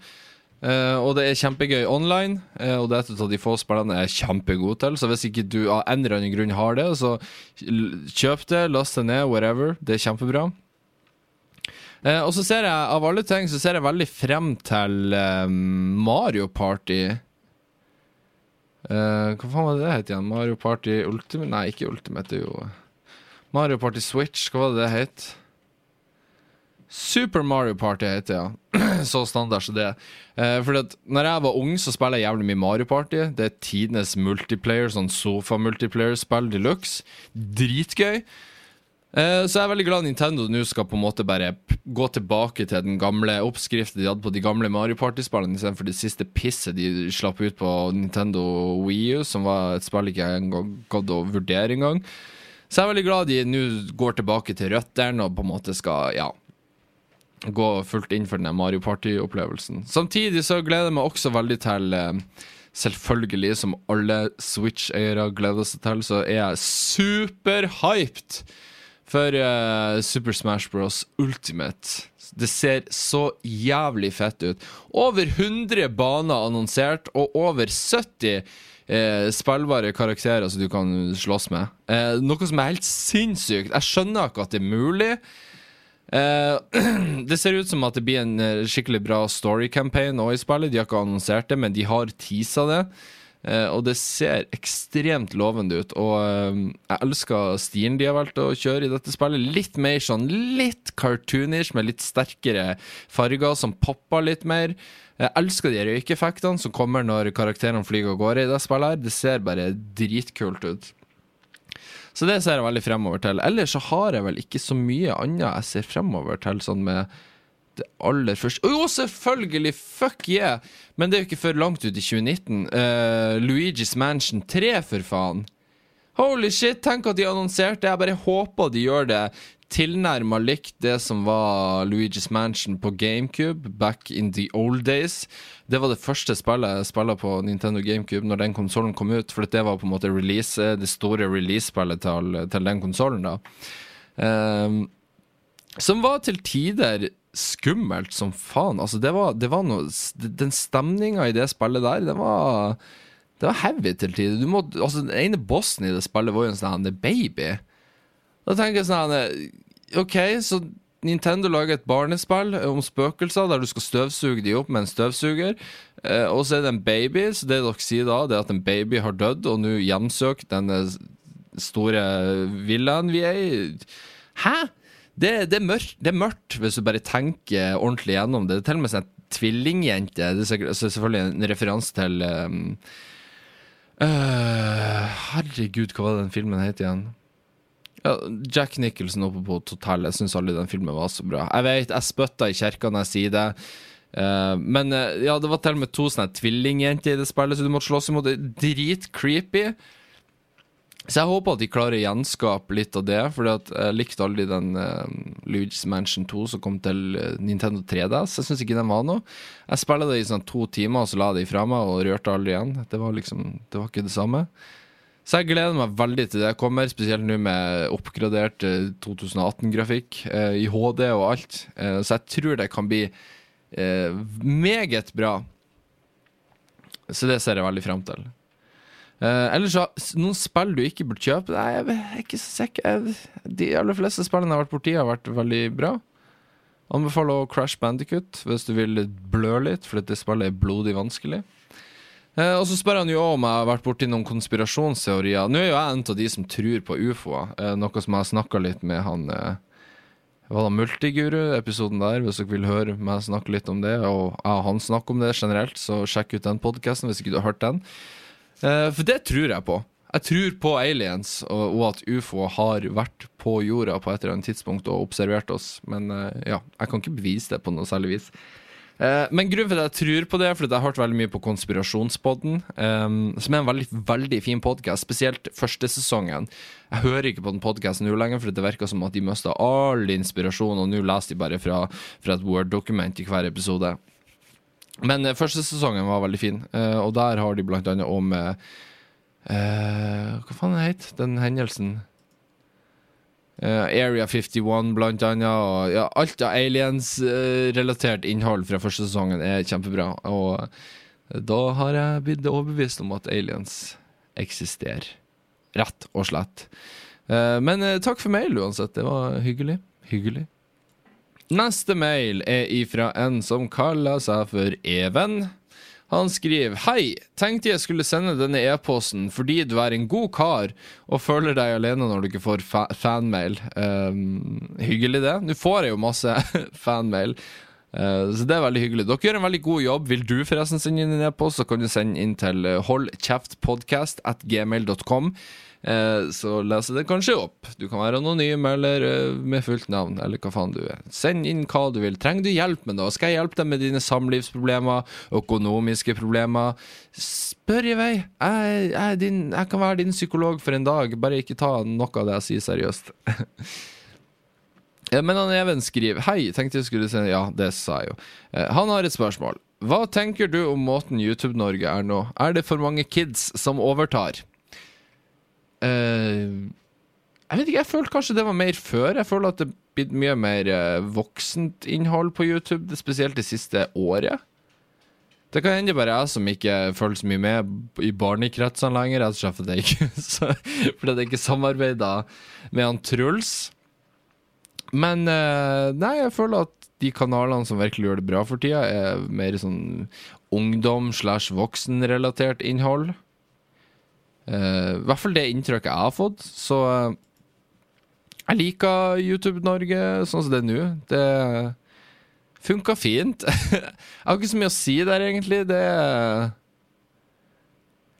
Eh, og det er kjempegøy online, uh, og det er et av de få spillene jeg er kjempegod til. Så hvis ikke du av en eller annen grunn har det, så kjøp det, last det ned, whatever. Det er kjempebra. Uh, og så ser jeg, av alle ting, så ser jeg veldig frem til Mario Party. Hva faen var det det het igjen? Mario Party Ultimate? Nei, ikke Ultimate, det er jo Mario Party Switch, hva var det det het? Super Mario Party heter det, ja. så standard som det. Eh, fordi at når jeg var ung, så spiller jeg jævlig mye Mario Party. Det er tidenes multiplayer, sånn sofa-multiplayer-spill de luxe. Dritgøy. Eh, så jeg er veldig glad Nintendo nå skal på en måte bare gå tilbake til den gamle oppskriften de hadde på de gamle Mario Party-spillene, istedenfor det siste pisset de slapp ut på Nintendo Wii U, som var et spill ikke jeg gadd å vurdere engang. Så jeg er veldig glad de nå går tilbake til røttene og på en måte skal, ja Gå fullt inn for den Mario Party-opplevelsen. Samtidig så gleder jeg meg også veldig til eh, Selvfølgelig, som alle Switch-eiere gleder seg til, så er jeg superhyped for eh, Super Smash Bros. Ultimate. Det ser så jævlig fett ut. Over 100 baner annonsert, og over 70 eh, spillbare karakterer som du kan slåss med. Eh, noe som er helt sinnssykt. Jeg skjønner ikke at det er mulig. Eh, det ser ut som at det blir en eh, skikkelig bra story campaign også i spillet. De har ikke annonsert det, men de har teasa det. Uh, og det ser ekstremt lovende ut. Og uh, jeg elsker stilen de har valgt å kjøre i dette spillet. Litt mer sånn litt cartoonish, med litt sterkere farger som popper litt mer. Jeg elsker de røykeffektene som kommer når karakterene flyr av gårde i det spillet. her Det ser bare dritkult ut. Så det ser jeg veldig fremover til. Ellers så har jeg vel ikke så mye annet jeg ser fremover til, sånn med det aller første Jo, selvfølgelig! Fuck yeah! Men det er jo ikke før langt ut i 2019. Uh, Luigi's Mansion 3, for faen. Holy shit, tenk at de annonserte. Jeg bare håper de gjør det tilnærma likt det som var Luigi's Mansion på GameCube back in the old days. Det var det første spillet jeg spilte på Nintendo GameCube når den konsollen kom ut, for det var på en måte release, det store release-spillet til, til den konsollen, da. Um, som var til tider skummelt som faen. Altså, det var, det var noe Den stemninga i det spillet der, det var Det var heavy til tider. Må, altså, den ene bossen i det spillet var jo en sånn baby. Da tenker jeg sånn OK, så Nintendo lager et barnespill om spøkelser der du skal støvsuge de opp med en støvsuger. Eh, og så er det en baby, så det dere sier da, det er at en baby har dødd, og nå hjemsøkt denne store villaen vi er i. Hæ? Det, det, er mørkt, det er mørkt hvis du bare tenker ordentlig gjennom det. Det er til og med en tvillingjente. Det er selvfølgelig en referanse til um, øh, Herregud, hva var det den filmen het igjen? Ja, Jack Nicholson oppe på et hotell. Jeg syns aldri den filmen var så bra. Jeg vet, jeg spytter i kirka når jeg sier det. Uh, men uh, ja, det var til og med to sånne tvillingjenter i det spillet, så du måtte slåss imot. Det Dritcreepy. Så jeg håper at de klarer å gjenskape litt av det, for jeg likte aldri den uh, Luigi's Mansion 2 som kom til eh, Nintendo 3DS. Jeg syns ikke den var noe. Jeg spilte det i sånn to timer, og så la jeg det fra meg og rørte aldri igjen. Det var liksom, det var ikke det samme. Så jeg gleder meg veldig til det kommer, spesielt nå med oppgradert eh, 2018-grafikk uh, i HD og alt. Uh, så jeg tror det kan bli eh, meget bra. Så det ser jeg veldig frem til. Eh, ellers så, noen spill du ikke burde kjøpe Nei, jeg er ikke så sikker. De aller fleste spillene jeg har vært borti, har vært veldig bra. Anbefaler å Crash Bandicut hvis du vil blø litt, for det spillet er blodig vanskelig. Eh, og så spør han jo om jeg har vært borti noen konspirasjonsteorier. Nå er jo jeg en av de som tror på ufoer, eh, noe som jeg har snakka litt med han eh, Var da, Multiguru-episoden der, hvis dere vil høre meg snakke litt om det, og jeg og han snakker om det generelt, så sjekk ut den podkasten hvis ikke du har hørt den. Eh, for det tror jeg på. Jeg tror på aliens, og, og at ufo har vært på jorda på et eller annet tidspunkt og observert oss, men eh, ja, jeg kan ikke bevise det på noe særlig vis. Eh, men grunnen for at jeg tror på det, er fordi jeg har hørt veldig mye på Konspirasjonspodden, um, som er en veldig, veldig fin podkast, spesielt første sesongen. Jeg hører ikke på den podkasten nå lenger, for det virker som at de mista all inspirasjon, og nå leser de bare fra, fra et Word-dokument i hver episode. Men uh, første sesongen var veldig fin, uh, og der har de blant annet om uh, Hva faen het den hendelsen? Area 51, blant annet. Og ja, alt av aliens-relatert innhold fra første sesongen er kjempebra. Og da har jeg blitt overbevist om at aliens eksisterer. Rett og slett. Men takk for mail uansett. Det var hyggelig. Hyggelig. Neste mail er ifra en som kaller seg for Even. Han skriver Hei, tenkte jeg skulle sende denne e-posten fordi du er en god kar og føler deg alene når du ikke får fa fanmail. Um, hyggelig, det. Nå får jeg jo masse fanmail. Uh, så det er veldig hyggelig. Dere gjør en veldig god jobb. Vil du forresten sende inn en e-post, så kan du sende inn til holdkjeftpodcast at gmail.com. Eh, så leser det kanskje opp. Du kan være anonym eller eh, med fullt navn, eller hva faen du er. Send inn hva du vil. Trenger du hjelp med noe? Skal jeg hjelpe deg med dine samlivsproblemer, økonomiske problemer? Spør i vei. Jeg, jeg, din, jeg kan være din psykolog for en dag, bare ikke ta noe av det jeg sier, seriøst. Men han Even skriver Hei, tenkte jeg skulle si Ja, det sa jeg jo. Eh, han har et spørsmål. Hva tenker du om måten YouTube-Norge er nå? Er det for mange kids som overtar? Uh, jeg vet ikke, jeg følte kanskje det var mer før. Jeg føler at det er blitt mye mer uh, voksent innhold på YouTube, spesielt det siste året. Det kan hende bare jeg som ikke følger så mye med i barnekretsene lenger, rett og slett fordi jeg ikke, fordi jeg ikke samarbeider med han Truls. Men uh, nei, jeg føler at de kanalene som virkelig gjør det bra for tida, er mer sånn ungdom slash voksenrelatert innhold. Uh, I hvert fall det inntrykket jeg har fått. Så uh, jeg liker YouTube Norge sånn som det er nå. Det funka fint. jeg har ikke så mye å si der, egentlig. Det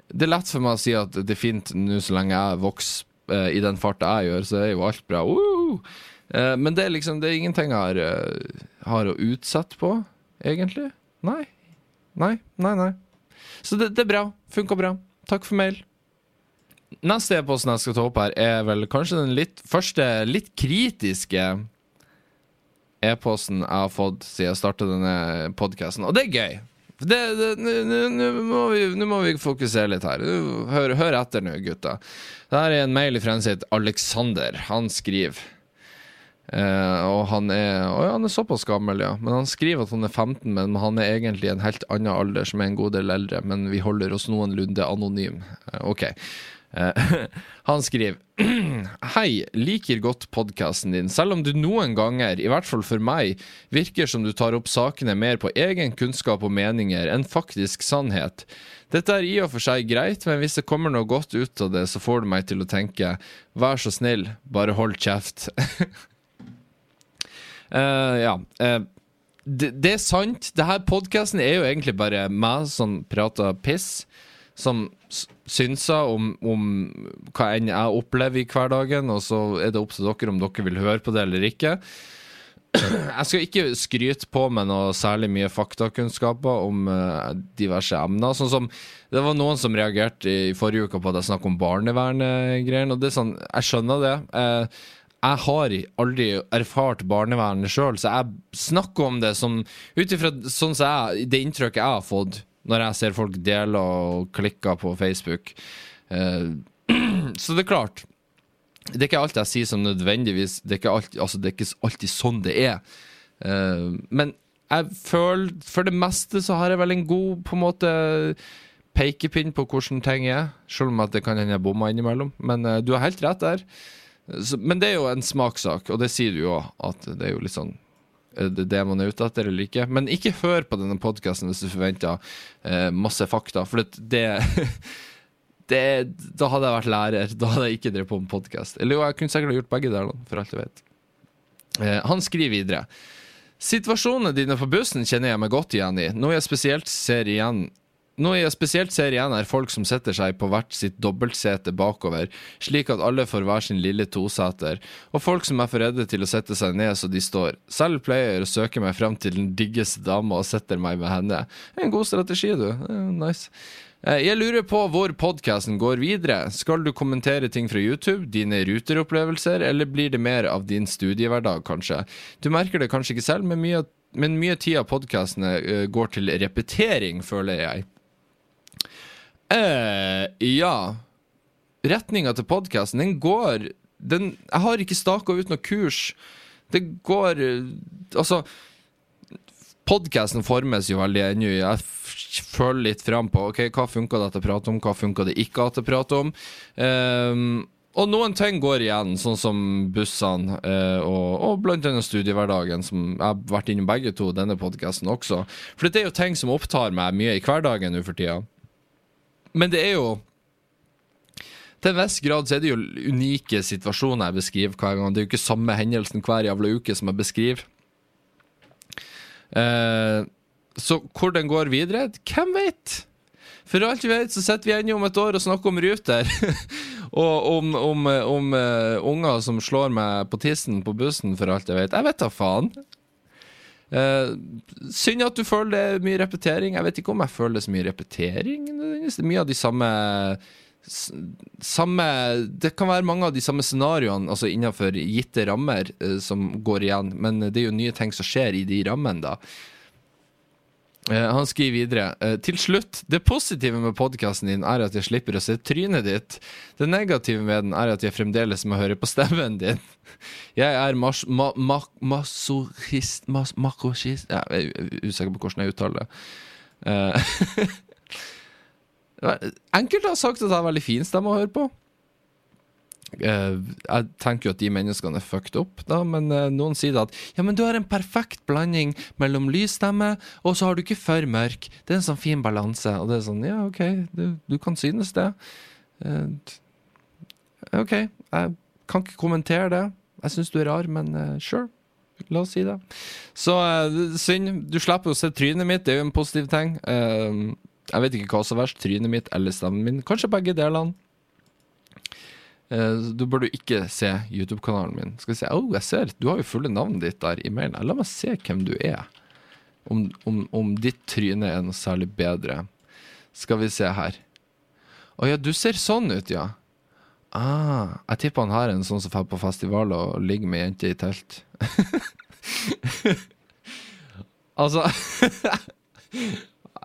Det er lett for meg å si at det er fint nå så lenge jeg vokser uh, i den farta jeg gjør, så er jo alt bra. Uh! men det er liksom Det er ingenting jeg har, har å utsette på, egentlig. Nei. Nei, nei, nei. Så det, det er bra. Funka bra. Takk for mail. Neste e-posten jeg skal ta opp her, er vel kanskje den litt, første litt kritiske e-posten jeg har fått siden jeg startet denne podkasten, og det er gøy. Nå må, vi fokusere litt her. Hør, hør etter nå, gutta. Dette er en mail fra en sitt Alexander. Han skriver Uh, og han er, oh ja, han er såpass gammel, ja. Men han skriver at han er 15, men han er egentlig en helt annen alder, som er en god del eldre. Men vi holder oss noenlunde anonym. Uh, ok. Eh, han skriver Hei, liker godt podkasten din, selv om du noen ganger, i hvert fall for meg, virker som du tar opp sakene mer på egen kunnskap og meninger enn faktisk sannhet. Dette er i og for seg greit, men hvis det kommer noe godt ut av det, så får du meg til å tenke vær så snill, bare hold kjeft. uh, ja. Uh, det, det, er sant. Denne podkasten er jo egentlig bare meg som prater piss som synser om, om, hva enn jeg opplever i hverdagen, og så er det opp til dere om dere vil høre på det eller ikke. Jeg skal ikke skryte på meg noe særlig mye faktakunnskaper om uh, diverse emner. Sånn som Det var noen som reagerte i, forrige uke på at jeg snakket om barnevernegreier. Og det er sånn, jeg skjønner det. Uh, jeg har aldri erfart barnevernet sjøl, så jeg snakker om det som ut ifra sånn det inntrykket jeg har fått når jeg ser folk dele og klikke på Facebook. Uh, så det er klart. Det er ikke alt jeg sier som nødvendigvis Det er ikke alltid, altså det er ikke alltid sånn det er. Uh, men jeg føler For det meste så har jeg vel en god på en måte pekepinn på hvordan ting er. Selv om at det kan hende jeg bommer innimellom. Men uh, du har helt rett der. Men det er jo en smakssak, og det sier du jo òg. At det er jo litt sånn det det man er ute etter eller ikke? Men ikke hør på denne podkasten hvis du forventer eh, masse fakta, for det, det, Da hadde jeg vært lærer. Da hadde jeg ikke drevet på med podkast. Eller jo, jeg kunne sikkert gjort begge deler, for alt jeg vet. Eh, han skriver videre. Situasjonene dine på bussen kjenner jeg meg godt igjen i. Noe jeg spesielt ser igjen noe jeg spesielt ser igjen, er folk som setter seg på hvert sitt dobbeltsete bakover, slik at alle får hver sin lille toseter, og folk som er for redde til å sette seg ned så de står. Selv pleier jeg å søke meg frem til den diggeste dama og setter meg med henne. En god strategi, du. Nice. Eh, jeg lurer på hvor podkasten går videre. Skal du kommentere ting fra YouTube, dine ruteropplevelser, eller blir det mer av din studiehverdag, kanskje? Du merker det kanskje ikke selv, men mye, men mye tid av podkastene eh, går til repetering, føler jeg. Eh, ja. Retninga til podkasten, den går den, Jeg har ikke staka ut noe kurs. Det går Altså Podkasten formes jo veldig ennå. Jeg føler litt fram på ok, hva funka det til å prate om, hva funka det ikke til å prate om. Um, og noen ting går igjen, sånn som bussene uh, og, og blant annet studiehverdagen, som jeg har vært innom begge to, denne podkasten også. For det er jo ting som opptar meg mye i hverdagen nå for tida. Men det er jo til en viss grad så er det jo unike situasjoner jeg beskriver hver gang. Det er jo ikke samme hendelsen hver jævla uke som jeg beskriver. Eh, så hvor den går videre, hvem vet? For alt vi vet, så sitter vi ennå om et år og snakker om Ruter. og om, om, om uh, unger som slår meg på tissen på bussen, for alt jeg vet. Jeg vet da faen. Uh, synd at du føler det er mye repetering. Jeg vet ikke om jeg føler det så mye repetering. Det er mye av de samme samme Det kan være mange av de samme scenarioene altså innenfor gitte rammer uh, som går igjen, men det er jo nye ting som skjer i de rammene, da. Uh, han skriver videre uh, Til slutt, det positive med podkasten din er at jeg slipper å se trynet ditt. Det negative med den er at jeg fremdeles må høre på stemmen din. Jeg er mas ma ma masochist mas makochist Jeg er usikker på hvordan jeg uttaler det. Uh, Enkelte har sagt at det er veldig fin stemme å høre på. Uh, jeg tenker jo at de menneskene er fucked up, da, men uh, noen sier at ja, men du har en perfekt blanding mellom lys stemme, og så har du ikke for mørk. Det er en sånn fin balanse. Og det er sånn, ja, OK, du, du kan synes det. Uh, OK, jeg kan ikke kommentere det. Jeg syns du er rar, men sure. La oss si det. Så synd. Du slipper å se trynet mitt, det er jo en positiv ting. Jeg vet ikke hva som er verst, trynet mitt eller stemmen min. Kanskje begge delene. Uh, du burde ikke se YouTube-kanalen min. Skal vi se, oh, jeg ser, Du har jo fulle navnet ditt der i mailen. La meg se hvem du er. Om, om, om ditt tryne er noe særlig bedre. Skal vi se her. Å oh, ja, du ser sånn ut, ja. Ah, jeg tipper han har en sånn som drar på festival og ligger med jenter i telt. altså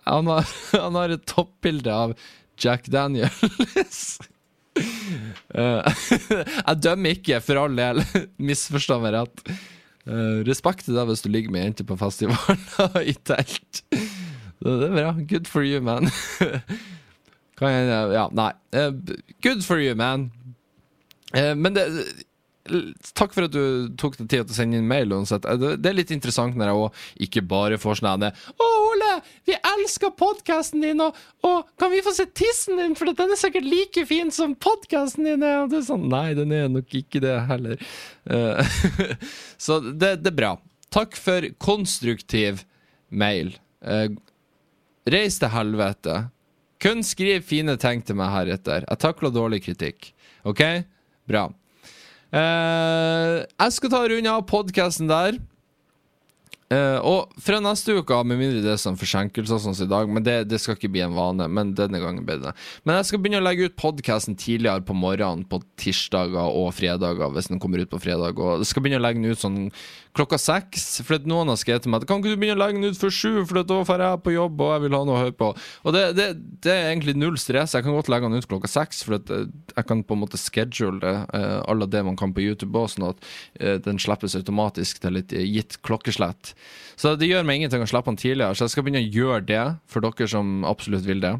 Han har, han har et toppbilde av Jack Daniels. Uh, jeg dømmer ikke, for all del. Misforstå meg rett. Uh, respekt til deg hvis du ligger med jenter på festivaler i telt. Det er bra. Good for you, man. kan jeg Ja, nei. Uh, good for you, man. men det Takk for at du tok deg tid til å sende inn mail. Det er litt interessant når jeg ikke bare får sånn 'Å, vi elsker podkasten din, og, og, kan vi få se tissen din, for den er sikkert like fin som podkasten din er.' Og det er sånn Nei, den er nok ikke det heller. Uh, så det, det, er bra. Takk for konstruktiv mail. Uh, reis til helvete. Kun skriv fine ting til meg heretter. Jeg takler dårlig kritikk. OK? Bra. Uh, jeg skal ta runde av podkasten der. Uh, og fra neste uke, med mindre det er sånn forsinkelser sånn som i dag, men det, det, skal ikke bli en vane. Men denne gangen bedre. Men jeg skal begynne å legge ut podkasten tidligere på morgenen på tirsdager og fredager, hvis den kommer ut på fredag. Og jeg skal begynne å legge den ut sånn klokka seks. For noen har skrevet til meg Kan ikke du begynne å legge den ut før sju, for da drar jeg på jobb og jeg vil ha noe å høre på. Og det, det, det, er egentlig null stress. Jeg kan godt legge den ut klokka seks, for eh, jeg kan på en måte schedule det, uh, alle det man kan på YouTube òg, sånn at uh, den slippes automatisk til et gitt klokkeslett. Så det gjør meg ingenting å slippe den tidligere, så jeg skal begynne å gjøre det for dere som absolutt vil det.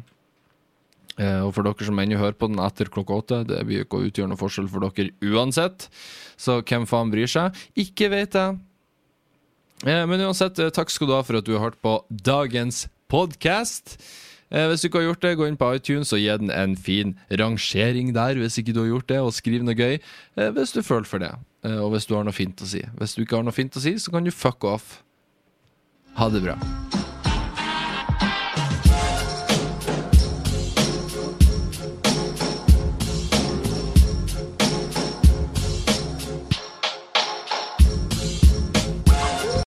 Uh, og for dere som ennå hører på den etter klokka åtte, det vil ikke utgjøre noe forskjell for dere uansett. Så hvem faen bryr seg? Ikke vet jeg. Uh, men uansett, uh, takk skal du ha for at du har hørt på dagens podkast. hvis du ikke har gjort det, gå inn på iTunes og gi den en fin rangering der. Hvis ikke du har gjort det, og skriv noe gøy hvis du føler for det. og hvis du har noe fint å si. Hvis du ikke har noe fint å si, så kan du fuck off. Ha det bra.